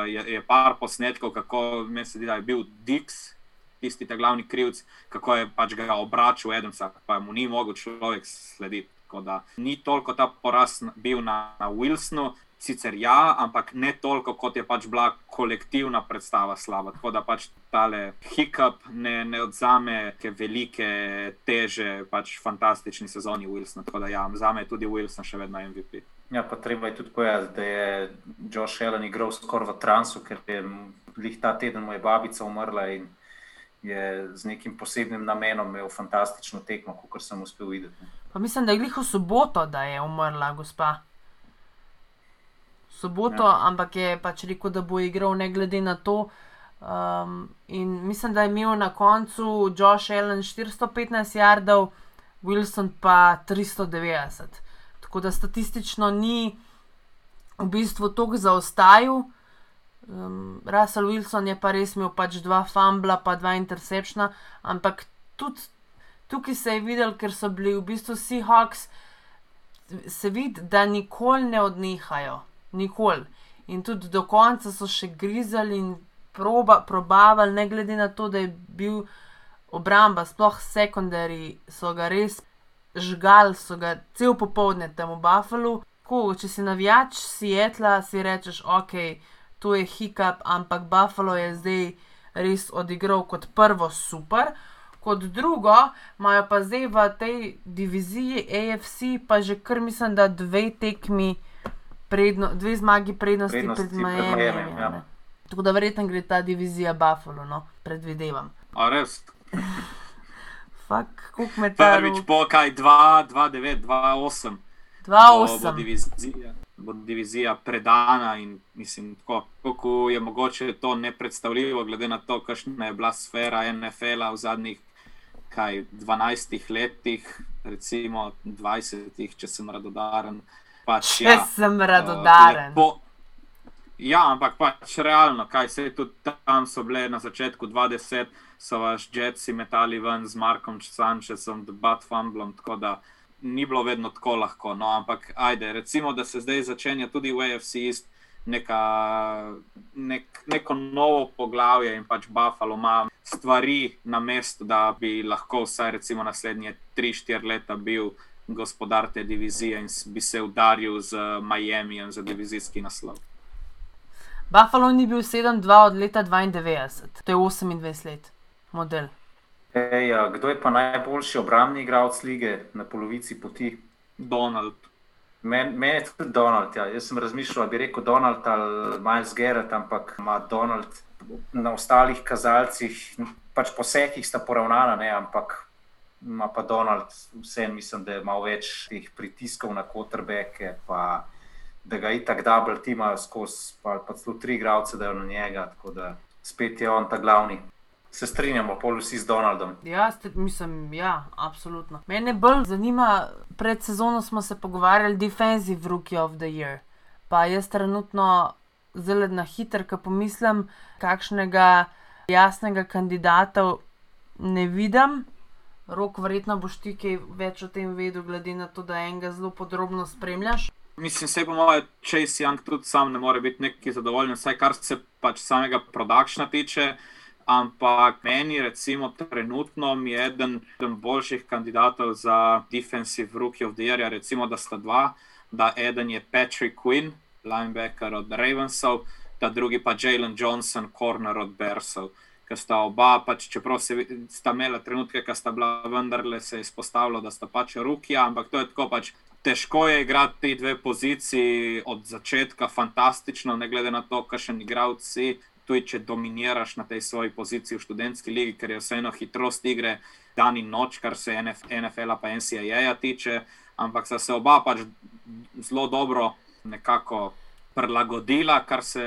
je, je par posnetkov, kako mi se zdi, da je bil Dix. Tisti ta glavni krivc, kako je pač ga obračal, Edemsa, pa mu ni mogel človek slediti. Ni toliko ta poraz bil na, na Wilsonu, sicer ja, ampak ne toliko, kot je pač bila kolektivna predstava slaba. Tako da pač tale hiccup ne, ne odzame te velike teže, pač fantastični sezoni Wilsona. Tako da ja, za me je tudi Wilson še vedno MVP. Ja, pa treba je tudi povedati, da je Josh Allen igral skoraj v transu, ker je lih ta teden moja babica umrla in je z nekim posebnim namenom imel fantastično tekmo, kot sem uspel videti. Pa mislim, da je glih v soboto, da je umrla gospa soboto, ja. ampak je pač rekel, da bo igral ne glede na to. Um, in mislim, da je imel na koncu Josh Allen 415 jardov, Wilson pa 390. Tako da statistično ni v bistvu tako zaostajal. Um, Russell Wilson je pa res imel pač dva fumbla, pa dva interceptiona, ampak tudi tukaj se je videl, ker so bili v bistvu Seahawks, se vidi, da nikoli ne odnehajo nikoli. In tudi do konca so še grizali in proba, probavali, ne glede na to, da je bil obramba, sploh sekundari, so ga res žgal, so ga cel popoldne tam v Buffalo. Ko, če si navijač Sietla, si rečeš, ok, to je hiccup, ampak Buffalo je zdaj res odigral kot prvo super. Kot drugo, imajo pa zdaj v tej diviziji AFC, pa že kar mislim, da dve tekmi predno, dve zmagi prednosti, prednosti pred Miami. Ja. Tako da verjetno gre ta divizija Buffalo, no, predvidevam. A res. Fak, kuk me ta. Prvič po kaj 2, 2, 9, 2, 8. 2, 8. Bo divizija, bo divizija predana in mislim, tako, kako je mogoče to nepredstavljivo, glede na to, kakšna je bila sfera NFL-a v zadnjih kaj 12 letih, recimo 20, če sem radodaren. Pač, ja, sem radodaren. Uh, ja, ampak pač realno, kaj se je tudi tam so bile na začetku 20, so vaš Jetsi metali ven z Markom Sančesom, debat Fumblom, tako da ni bilo vedno tako lahko. No, ampak ajde, recimo, da se zdaj začenja tudi v AFC East. Neka, nek, neko novo poglavje in pač Buffalo ima stvari na mestu, da bi lahko vsaj recimo naslednje 3-4 leta bil gospodar te divizije in bi se udaril z Miami za divizijski naslov. Buffalo ni bil 7-2 od leta 92, to je 28 let, model. Ej, ja, kdo je pa najboljši obrambni igralec lige na polovici poti? Donald. Meni men je tudi Donald. Ja. Jaz sem razmišljal, da bi rekel Donald ali Miles Garrett, ampak ima Donald na ostalih kazalcih, pač posehih sta poravnana, ne, ampak ima pa Donald, vse mislim, da ima več teh pritiskov na kotrbeke, pa da ga itak double tima skozi, pa, pa celo tri igralce dajo na njega, tako da spet je on ta glavni. Se strinjamo, pol vsi z Donaldom. Ja, ste, mislim, ja, absolutno. Mene bolj zanima, pred sezono smo se pogovarjali, defensive rookie of the year. Pa jaz trenutno zelo na hiter, ko pomislim, kakšnega jasnega kandidata ne vidim. Rok, verjetno boš ti kaj več o tem vedel, glede na to, da enega zelo podrobno spremljaš. Mislim, se po mojem, Chase Young tudi sam ne more biti neki zadovoljen, vsaj kar se pač samega produkcija tiče. Ampak meni, recimo, trenutno je eden, eden boljših kandidatov za Defensive Rookie of the Year, recimo, da sta dva, da eden je Patrick Quinn, linebacker od Ravensov, da drugi pa Jalen Johnson, corner od Bersov ki sta oba, pač, čeprav se, sta imela trenutke, ki sta bila vendarle se izpostavila, da sta pač ruki, ampak to je tako pač. Težko je igrati te dve poziciji od začetka, fantastično, ne glede na to, kakšen igralec si. Tudi če dominiraš na tej svoji poziciji v študentski ligi, ker je vseeno hitrost igre dan in noč, kar se NFL-a pa NCAA-ja tiče, ampak sta se oba pač zelo dobro nekako prilagodila, kar se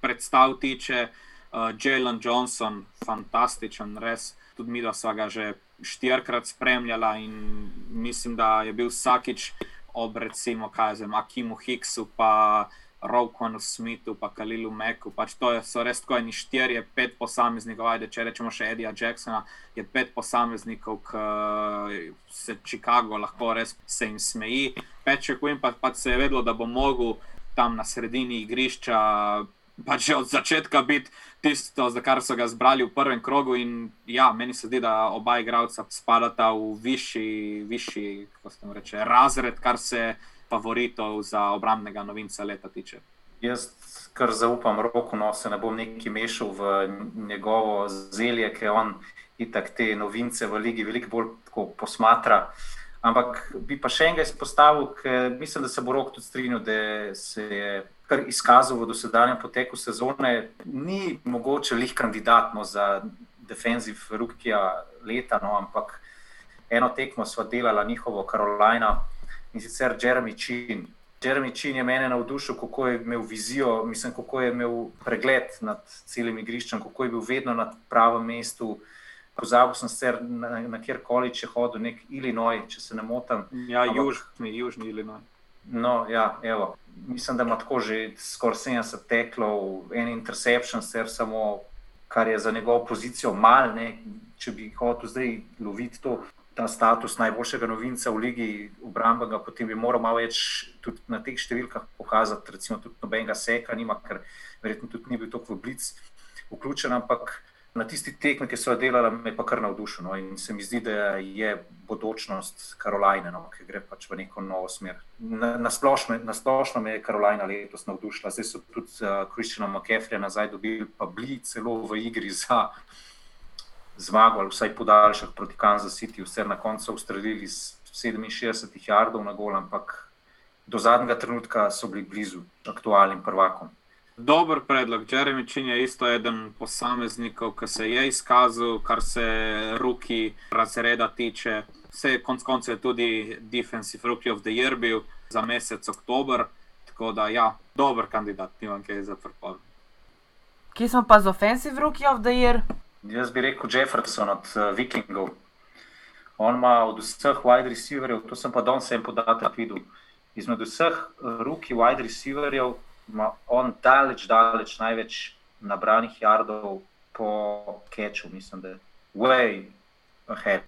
predstav tiče. Uh, Jalen Johnson, fantastičen, res. Tudi mi, da smo ga že štirikrat spremljala in mislim, da je bil vsakič ob recimo, kaj zem, Akimu Hicksu, pa Rokonu Smithu, pa Kalilu Meku. Pač to so res tako eni štirje, pet posameznikov, ajde, če rečemo še Edija Jacksona, je pet posameznikov, ki se Chicago lahko res se jim smeji. Peček Quinn pa, pač se je vedelo, da bo mogel tam na sredini igrišča pač že od začetka biti tisto, za kar so ga zbrali v prvem krogu. In ja, meni se zdi, da oba igralca spadata v višji, višji reče, razred, kar se favoritov za obrambnega novinca leta tiče. Jaz, kar zaupam roku, no se ne bom neki mešal v njegovo zelje, ker on itak te novince v ligi veliko bolj posmatra. Ampak bi pa še enega izpostavil, ker mislim, da se bo rok tudi strinjal, da se je kar izkazal v dosedanjem poteku sezone, ni mogoče lih kandidat no, za defensiv rukija leta, no, ampak eno tekmo smo delali njihovo Karolina in sicer Jeremy Chin. Jeremy Chin je mene navdušil, kako je imel vizijo, mislim, kako je imel pregled nad celim igriščem, kako je bil vedno na pravem mestu. Pozabil sem se na, na kjerkoli, če hodil nek Illinois, če se ne motim. Ja, ampak, južni, južni Illinois. No, ja, evo, mislim, da ima tako že skoraj 70 teklov, en interception, ser samo, kar je za njegovo pozicijo mal, ne, če bi hotel zdaj loviti to, ta status najboljšega novinca v ligi obrambnega, potem bi moral malo več tudi na teh številkah pokazati, recimo tudi nobenega seka nima, ker verjetno tudi ni bil tako v blic vključen, ampak na tisti tekmi, ki so jo delali, me pa kar navdušeno no, in se mi zdi, da je bodočnost Karolajne, no, ki gre pač v neko novo smer. Na splošno me je Karolajna letos navdušila, zdaj so tudi uh, McCaffrey nazaj dobili, pa bili celo v igri za zmago ali vsaj podaljšek proti Kansas City, vse na koncu ustrelili z 67 jardov na gol, ampak do zadnjega trenutka so bili blizu aktualnim prvakom. Dober predlog. Jeremy Chin je isto eden posameznikov, ki se je izkazal, kar se roki razreda tiče. Vse je konec koncev tudi Defensive Rookie of the Year bil za mesec oktober. Tako da, ja, dober kandidat, nimam kaj za prpor. Kje smo pa z Offensive Rookie of the Year? Jaz bi rekel Jefferson od uh, Vikingov. On ima od vseh wide receiverjev, to sem pa danes en podatek videl. Izmed vseh uh, rookie wide receiverjev ima on daleč, daleč največ nabranih jardov po keču, mislim, da je way ahead.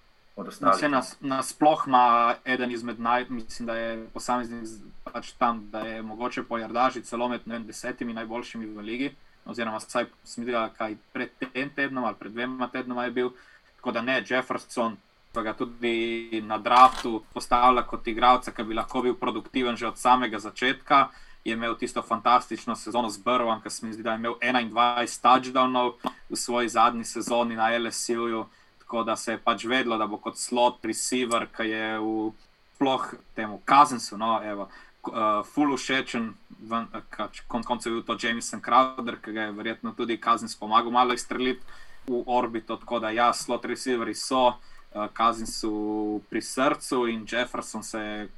Nasploh na ima eden izmed najbolj, mislim, da je posameznik pač tam, da je mogoče pojardaži celo med vem, desetimi najboljšimi v ligi. Oziroma, vsaj sem videl, kaj pred tem tednom ali pred dvema tednoma je bil. Tako da ne, Jefferson pa ga tudi na draftu postavlja kot igralca, ki bi lahko bil produktiven že od samega začetka je imel tisto fantastično sezono z Brvom, ki se mi zdi, da je imel 21 touchdownov v svoji zadnji sezoni na LSU. Tako da se je pač vedlo, da bo kot slot receiver, ki je v sploh temu kazensu, no, evo, uh, full všečen, konc koncev je bil to Jameson Crowder, ki ga je verjetno tudi kazens pomagal malo izstreliti v orbito. Tako da ja, slot receiveri so. Uh, Kazni so pri srcu in Jefferson se je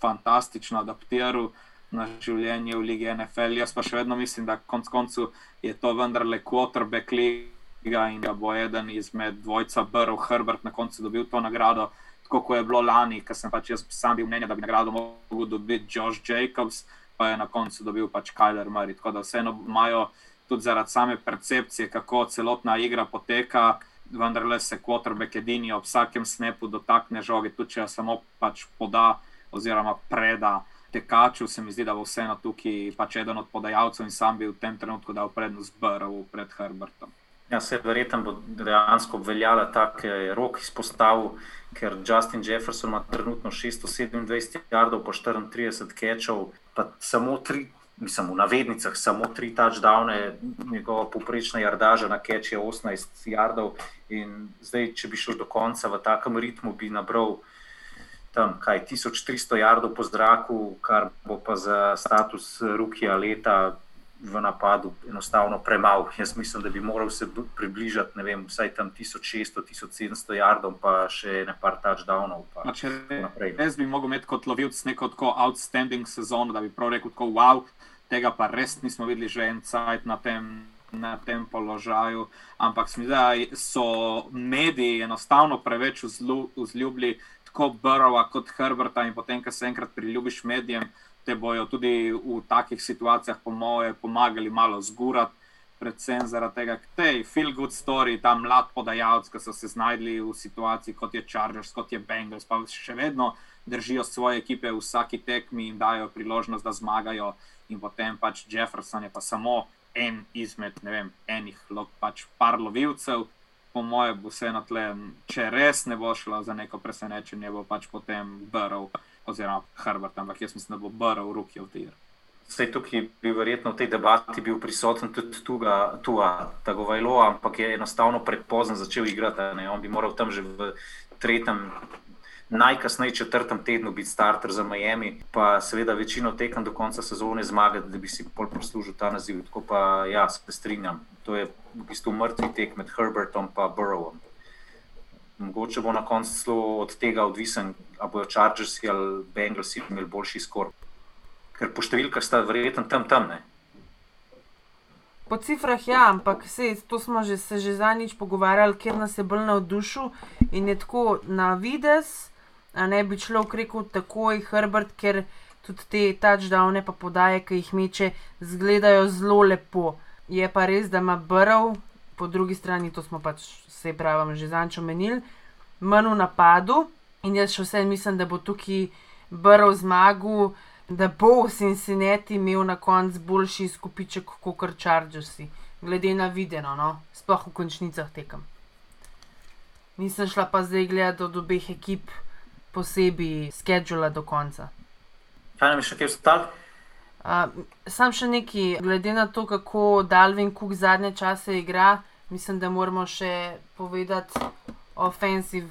fantastično adaptiral, uh, na življenje v Ligi NFL. Jaz pa še vedno mislim, da konc koncu je to vendarle quarterback liga in da bo eden izmed dvojca Brrrr, Herbert na koncu dobil to nagrado. Tako kot je bilo lani, ker sem pač jaz sam bil mnenja, da bi nagrado lahko dobil Josh Jacobs, pa je na koncu dobil pač Kyler Murray. Tako da vseeno imajo tudi zaradi same percepcije, kako celotna igra poteka, vendar le se quarterback edini ob vsakem snepu dotakne žoge, tudi če jo samo pač poda oziroma preda tekaču, se mi zdi, da bo vseeno tukaj pač eden od podajalcev in sam bi v tem trenutku dal prednost Brvu pred Herbertom. Ja, se verjetno bo dejansko obveljala tak rok izpostavil, ker Justin Jefferson ima trenutno 627 jardov po 34 kečov, pa samo tri. Mislim, v navednicah samo tri touchdowne, njegova poprečna jardaža na keč je 18 jardov. In zdaj, če bi šel do konca v takem ritmu, bi nabral tam, kaj 1300 jardov po zraku, kar bo pa za status Rukija leta v napadu enostavno premalo. Jaz mislim, da bi moral se približati, ne vem, vsaj tam 1600-1700 yardov, pa še nekaj touchdownov. Jaz bi mogel imeti kot lovilc neko tako outstanding sezono, da bi prav rekel, tako wow, tega pa res nismo videli že en cajt na tem. Na tem položaju, ampak mislim, da so mediji enostavno preveč vzljubili tako Burrowa kot Herberta, in potem, ko se enkrat priljubiš medijem, te bojo tudi v takih situacijah, po moje, pomagali malo zgurati, predvsem zaradi tega, da je feel good story, ta mlad podajalec, ki so se znašli v situaciji kot je Chargers, kot je Bengals, pa še vedno držijo svoje ekipe v vsaki tekmi in dajo priložnost, da zmagajo. In potem pač Jefferson je pa samo en izmed, ne vem, enih, pač par lovilcev. Po mojem, bo vse na tle, če res ne bo šlo za neko presenečenje, bo pač potem brl oziroma Herbert, ampak jaz mislim, da bo Burrow ruki v tir. Vse tukaj bi verjetno v tej debati bil prisoten tudi tuga, tuga Tagovajlo, ampak je enostavno prepozno začel igrati. On bi moral tam že v tretjem, najkasneje četrtem tednu biti starter za Miami, pa seveda večino tekem do konca sezone zmagati, da bi si pol proslužil ta naziv. Tako pa ja, se strinjam. To je v bistvu mrtvi tek med Herbertom in Burrowom. Mogoče bo na koncu celo od tega odvisen, ali bodo Chargersi ali Bengalsi imeli boljši skor. Ker po številkah sta verjetno tam temne. Po cifrah ja, ampak se, to smo že, se že zadnjič pogovarjali, ker nas je bolj navdušil in je tako na vides, a ne bi človek rekel takoj Herbert, ker tudi te touchdowne pa podaje, ki jih meče, izgledajo zelo lepo. Je pa res, da ima brv, po drugi strani to smo pač se pravi, že zanč omenili, manj v napadu. In jaz še vse mislim, da bo tukaj brl zmagu, da bo Cincinnati imel na koncu boljši skupiček kot kar Chargersi, glede na videno, no? sploh v končnicah tekem. Nisem šla pa zdaj gledati od obeh ekip posebej schedula do konca. Kaj nam je še kaj ostalo? Uh, sam še neki, glede na to, kako Dalvin Cook zadnje čase igra, mislim, da moramo še povedati offensive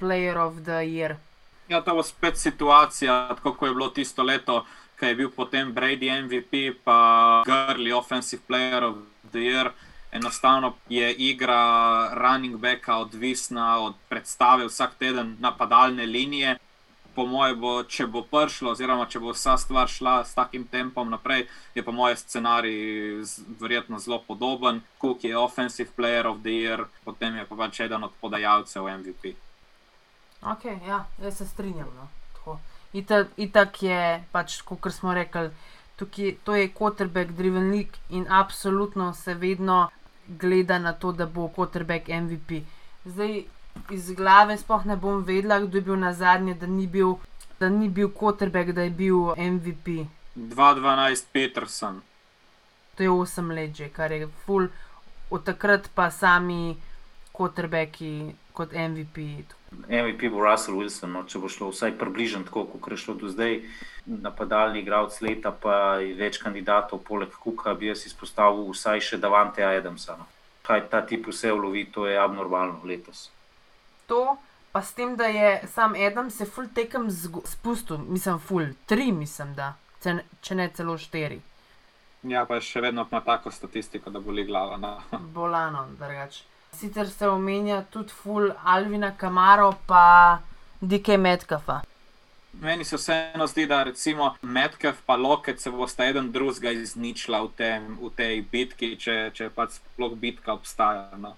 player of the year. Ja, to bo spet situacija, tako kot je bilo tisto leto, ki je bil potem Brady MVP, pa Gurley offensive player of the year. Enostavno je igra running backa odvisna od predstave vsak teden napadalne linije po mojem, bo, če bo prišlo, oziroma če bo vsa stvar šla s takim tempom naprej, je po mojem scenarij verjetno zelo podoben. Cook je offensive player of the year, potem je pa pač eden od podajalcev MVP. Ok, ja, jaz se strinjam. No. Itak je pač, kot smo rekli, tukaj, to je quarterback driven league in absolutno se vedno gleda na to, da bo quarterback MVP. Zdaj, iz glave sploh ne bom vedela, kdo je bil na zadnje, da ni bil, da ni bil Kotrbek, da je bil MVP. 2-12 Peterson. To je 8 let že, kar je full, od takrat pa sami Kotrbeki kot MVP. MVP bo Russell Wilson, no, če bo šlo vsaj približno tako, kot je šlo do zdaj. Napadalni igralec leta, pa je več kandidatov, poleg Kuka, bi jaz izpostavil vsaj še Davante Adamsa. No. Kaj ta tip vse ulovi, to je abnormalno letos to, pa s tem, da je sam Adam se full tekem spustil, mislim, full tri, mislim, da, če ne celo štiri. Ja, pa še vedno ima tako statistiko, da boli glava. No. Bolano, drugače. Sicer se omenja tudi full Alvina Kamaro, pa DK Metcalfa. Meni se vseeno zdi, da recimo Metcalf pa Loket se bosta eden drugega izničila v, tem, v tej bitki, če, če pač sploh bitka obstaja. No.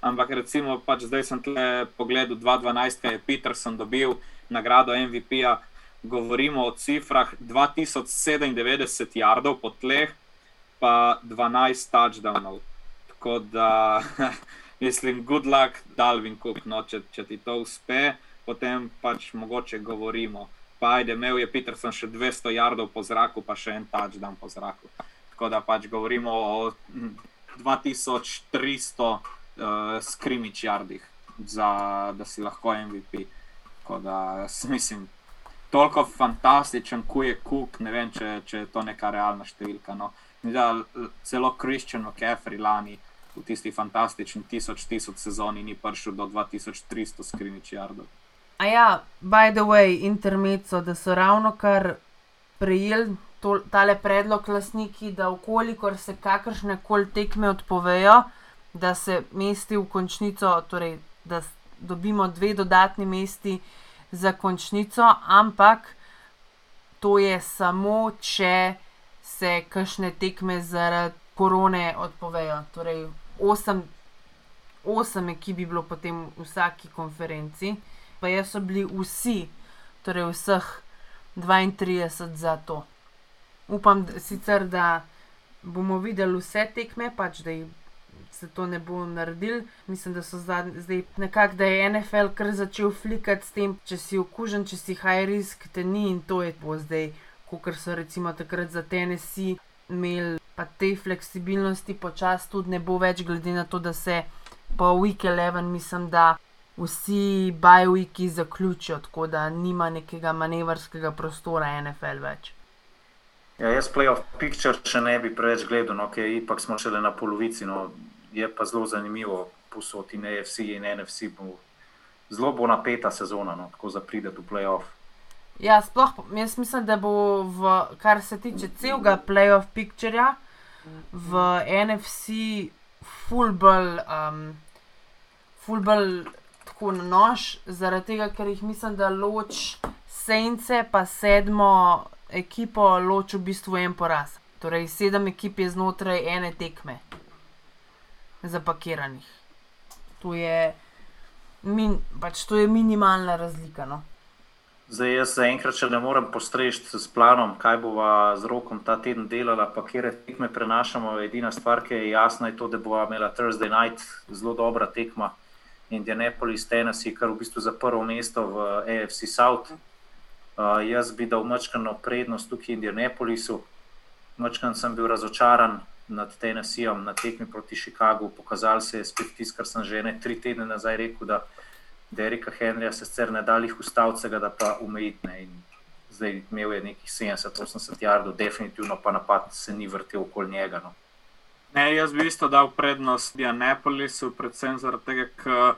Ampak recimo, pač zdaj sem tle pogledal 2012, kaj je Peterson dobil nagrado MVP-ja. Govorimo o cifrah 2097 jardov po tleh, pa 12 touchdownov. Tako da mislim, good luck, Dalvin Cook, no, če, če ti to uspe, potem pač mogoče govorimo. Pa ajde, imel je Peterson še 200 jardov po zraku, pa še en touchdown po zraku. Tako da pač govorimo o 2300 uh, skrimič jardih, za, da si lahko MVP. Tako da mislim, toliko fantastičen, ko je kuk, ne vem, če, če je to neka realna številka. No. Da, celo Christian McCaffrey lani v tisti fantastični 1000 sezoni ni prišel do 2300 skrimič jardov. A ja, by the way, intermezzo, da so ravno kar prejeli to, tale predlog lastniki, da ukolikor se kakršne koli tekme odpovejo, da se mesti v končnico, torej da dobimo dve dodatni mesti za končnico, ampak to je samo, če se kakšne tekme zaradi korone odpovejo. Torej, osem, osem ekip bi bilo potem v vsaki konferenci, pa jaz so bili vsi, torej vseh 32 za to. Upam da, sicer, da bomo videli vse tekme, pač da jih se to ne bo naredil. Mislim, da so zdaj, zdaj nekako, da je NFL kar začel flikati s tem, če si okužen, če si high risk, te ni in to je bo zdaj, kot so recimo takrat za Tennessee imeli, pa te fleksibilnosti počasi tudi ne bo več, glede na to, da se po week 11, mislim, da vsi bajwiki zaključijo, tako da nima nekega manevrskega prostora NFL več. Ja, jaz playoff picture še ne bi preveč gledal, no, ker ipak smo šele na polovici. No, je pa zelo zanimivo, posod in AFC in NFC. Bo, zelo bo napeta sezona, no, tako za prideti v playoff. Ja, sploh jaz mislim, da bo, v, kar se tiče celega playoff picturja, v NFC fulbol, um, fulbol tako na nož, zaradi tega, ker jih mislim, da loč Sence pa sedmo ekipo loči v bistvu en poraz. Torej, sedem ekip je znotraj ene tekme zapakiranih. To je, min, pač to je minimalna razlika. No? Zdaj, jaz zaenkrat še ne morem postrežiti s planom, kaj bova z rokom ta teden delala, pa kje tekme prenašamo. Edina stvar, ki je jasna, je to, da bova imela Thursday night zelo dobra tekma. Indianapolis, Tennessee, kar v bistvu za prvo mesto v AFC South. Uh, jaz bi dal mačkano prednost tukaj Indianapolisu. Mačkan sem bil razočaran nad Tennesseeom na tekmi proti Chicagu. Pokazal se je spet tisto, kar sem že ne tri tedne nazaj rekel, da Derika Henrija se sicer ne da jih ustaviti, ga da pa umejiti. ne. In Zdaj imel je nekih 70-80 jardov, definitivno pa napad se ni vrtel okoli njega. No. Ne, jaz bi isto dal prednost Dianapolisu, predvsem zaradi tega, ker,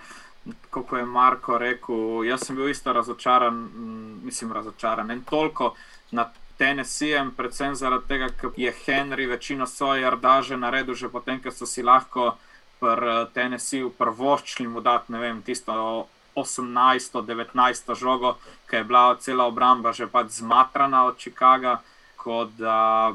kot je Marko rekel, jaz sem bil isto razočaran, mm, mislim, razočaran. En toliko nad Tennesseejem, predvsem zaradi tega, ker je Henry večino svoje jardaže naredil že potem, ker so si lahko pri Tennesseeju prvoščili mu dati, ne vem, tisto 18, 19 žogo, ki je bila cela obramba že pač zmatrana od Chicaga, kot da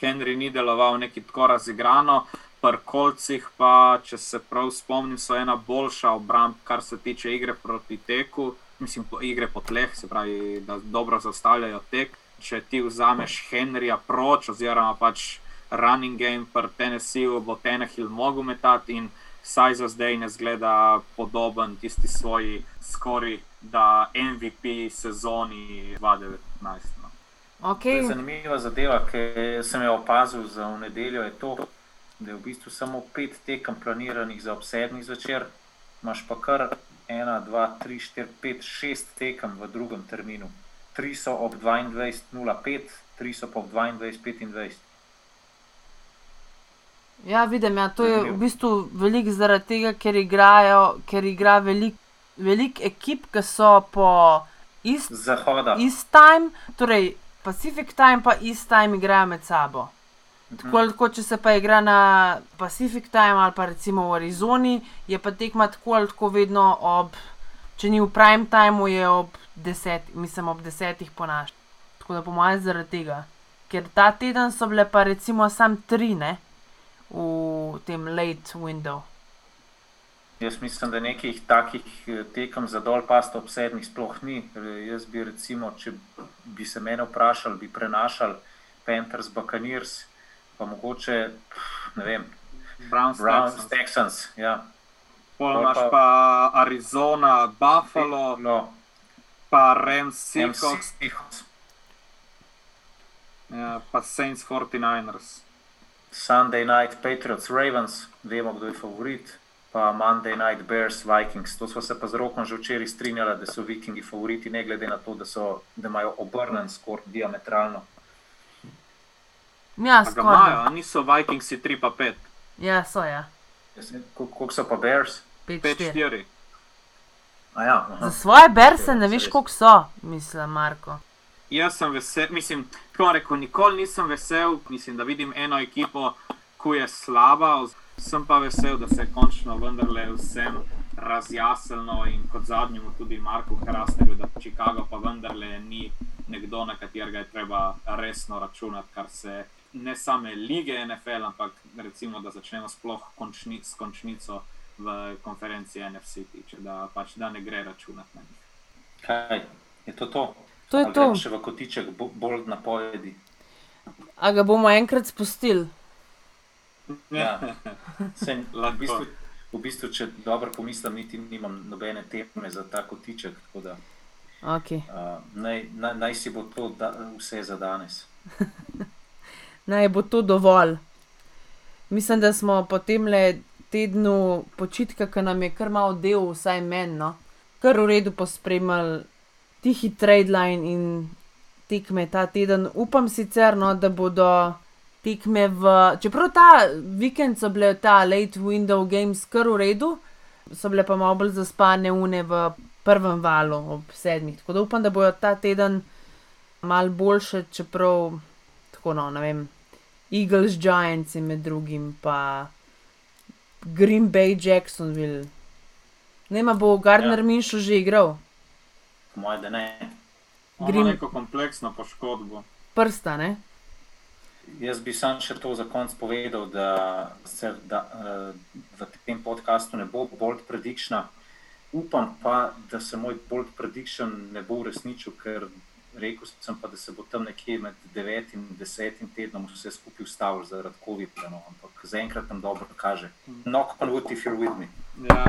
Henry ni deloval neki tako razigrano. Pri kolcih pa, če se prav spomnim, so ena boljša obramba, kar se tiče igre proti teku, mislim, po, igre po tleh, se pravi, da dobro zastavljajo tek. Če ti vzameš Henryja proč, oziroma pač running game pri Tennesseeju, bo Tenehill mogel metati in saj za zdaj ne zgleda podoben tisti svoji skoraj da MVP sezoni 2019. No. Okay. zanimiva zadeva, ki sem jo opazil za v nedeljo, je to, da je v bistvu samo pet tekem planiranih za ob sedmih zvečer, imaš pa kar ena, dva, tri, štiri, pet, šest tekem v drugem terminu. Tri so ob 22.05, tri so pa ob 22.25. Ja, vidim, ja, to je v bistvu veliko zaradi tega, ker igrajo, ker igra veliko velik ekip, ki so po ist, zahoda. ist time, torej Pacific time pa ist time igrajo med sabo. Tako, ali tako, če se pa igra na Pacific time ali pa recimo v Arizoni, je pa tekma tako ali tako vedno ob, če ni v prime timeu, je ob desetih, mislim ob desetih ponaš. Tako da po mojem zaradi tega. Ker ta teden so bile pa recimo sam tri, ne, v tem late window. Jaz mislim, da nekih takih eh, tekem za dol pasta ob sedmih sploh ni. Jaz bi recimo, če bi se mene vprašali, bi prenašali Panthers, Buccaneers, pa mogoče, ne vem, Browns, Browns, Texans. Texans. Ja. Pol Pol imaš pa- pa Arizona, Buffalo, No, pa Rams, Seahawks, Seahawks. ja, pa Saints, 49ers. Sunday night Patriots, Ravens, vemo, kdo je favorit, pa Monday night Bears, Vikings. To smo se pa z rokom že včeraj strinjali, da so Vikingi favoriti, ne glede na to, da, so, da imajo obrnen skor diametralno. Ja, imajo, niso Vikingsi 3 pa 5, Ja, so ja. Koliko so pa Bears? 5, 5 4. 4. A ja, aha. Za svoje berse ne veš, koliko so, mislim, Marko. Jaz sem vesel, mislim, tako rekel, nikoli nisem vesel, mislim, da vidim eno ekipo, ki je slaba. Sem pa vesel, da se je končno vendarle vsem razjasnilo in kot zadnjemu tudi Marku Hrasterju, da Chicago pa vendarle ni nekdo, na katerega je treba resno računati, kar se ne same lige NFL, ampak recimo, da začnemo sploh končni, s končnico v konferenci NFC, tiče, da pač da ne gre računati na njih. Kaj je to? to? To je to. gremo Še v kotiček bo- bolj napovedi. A ga bomo enkrat spustili? Ja. Sej, v, Lahko. bistvu, v bistvu, če dobro pomislim, niti nimam nobene teme za ta kotiček. tako Da, Okay. uh, naj, naj, naj si bo to da, vse za danes. Naj bo to dovolj. Mislim, da smo po tem le tednu počitka, ki nam je kar malo del, vsaj meni, no, kar v redu pospremljali tihi trade line in tekme ta teden. Upam sicer, no, da bodo tekme v. Čeprav ta vikend so bile ta late window games kar v redu, so bile pa malo bolj zaspane une v prvem valu ob sedmih. Tako da upam, da bojo ta teden mal boljše, čeprav tako no, ne vem. Eagles, Giants in med drugim, pa Green Bay, Jacksonville. Ne, ma bo Gardner Ja. Minšo že igral, Po mojem, da ne. Ima Grim- neko kompleksno poškodbo. prsta, ne? Jaz bi sam še to za konec povedal, da, se, da uh, v tem podkastu ne bo bold prediction. Upam pa, da se moj bold prediction ne bo uresničil, ker rekel sem pa, da se bo tam nekje med 9 in 10 tednom vse skupaj ustavil zaradi COVID-a. No. Ampak zaenkrat nam dobro kaže. Knock on wood if you're with me. Ja,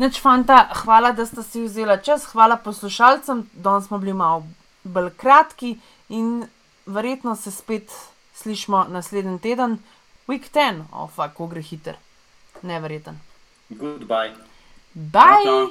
Neč fanta, hvala, da ste si vzeli čas, hvala poslušalcem, danes smo bili malo bolj kratki in verjetno se spet slišmo naslednji teden, week 10, oh, fuck, ko gre hiter. Neverjeten. Goodbye. Bye! Čau.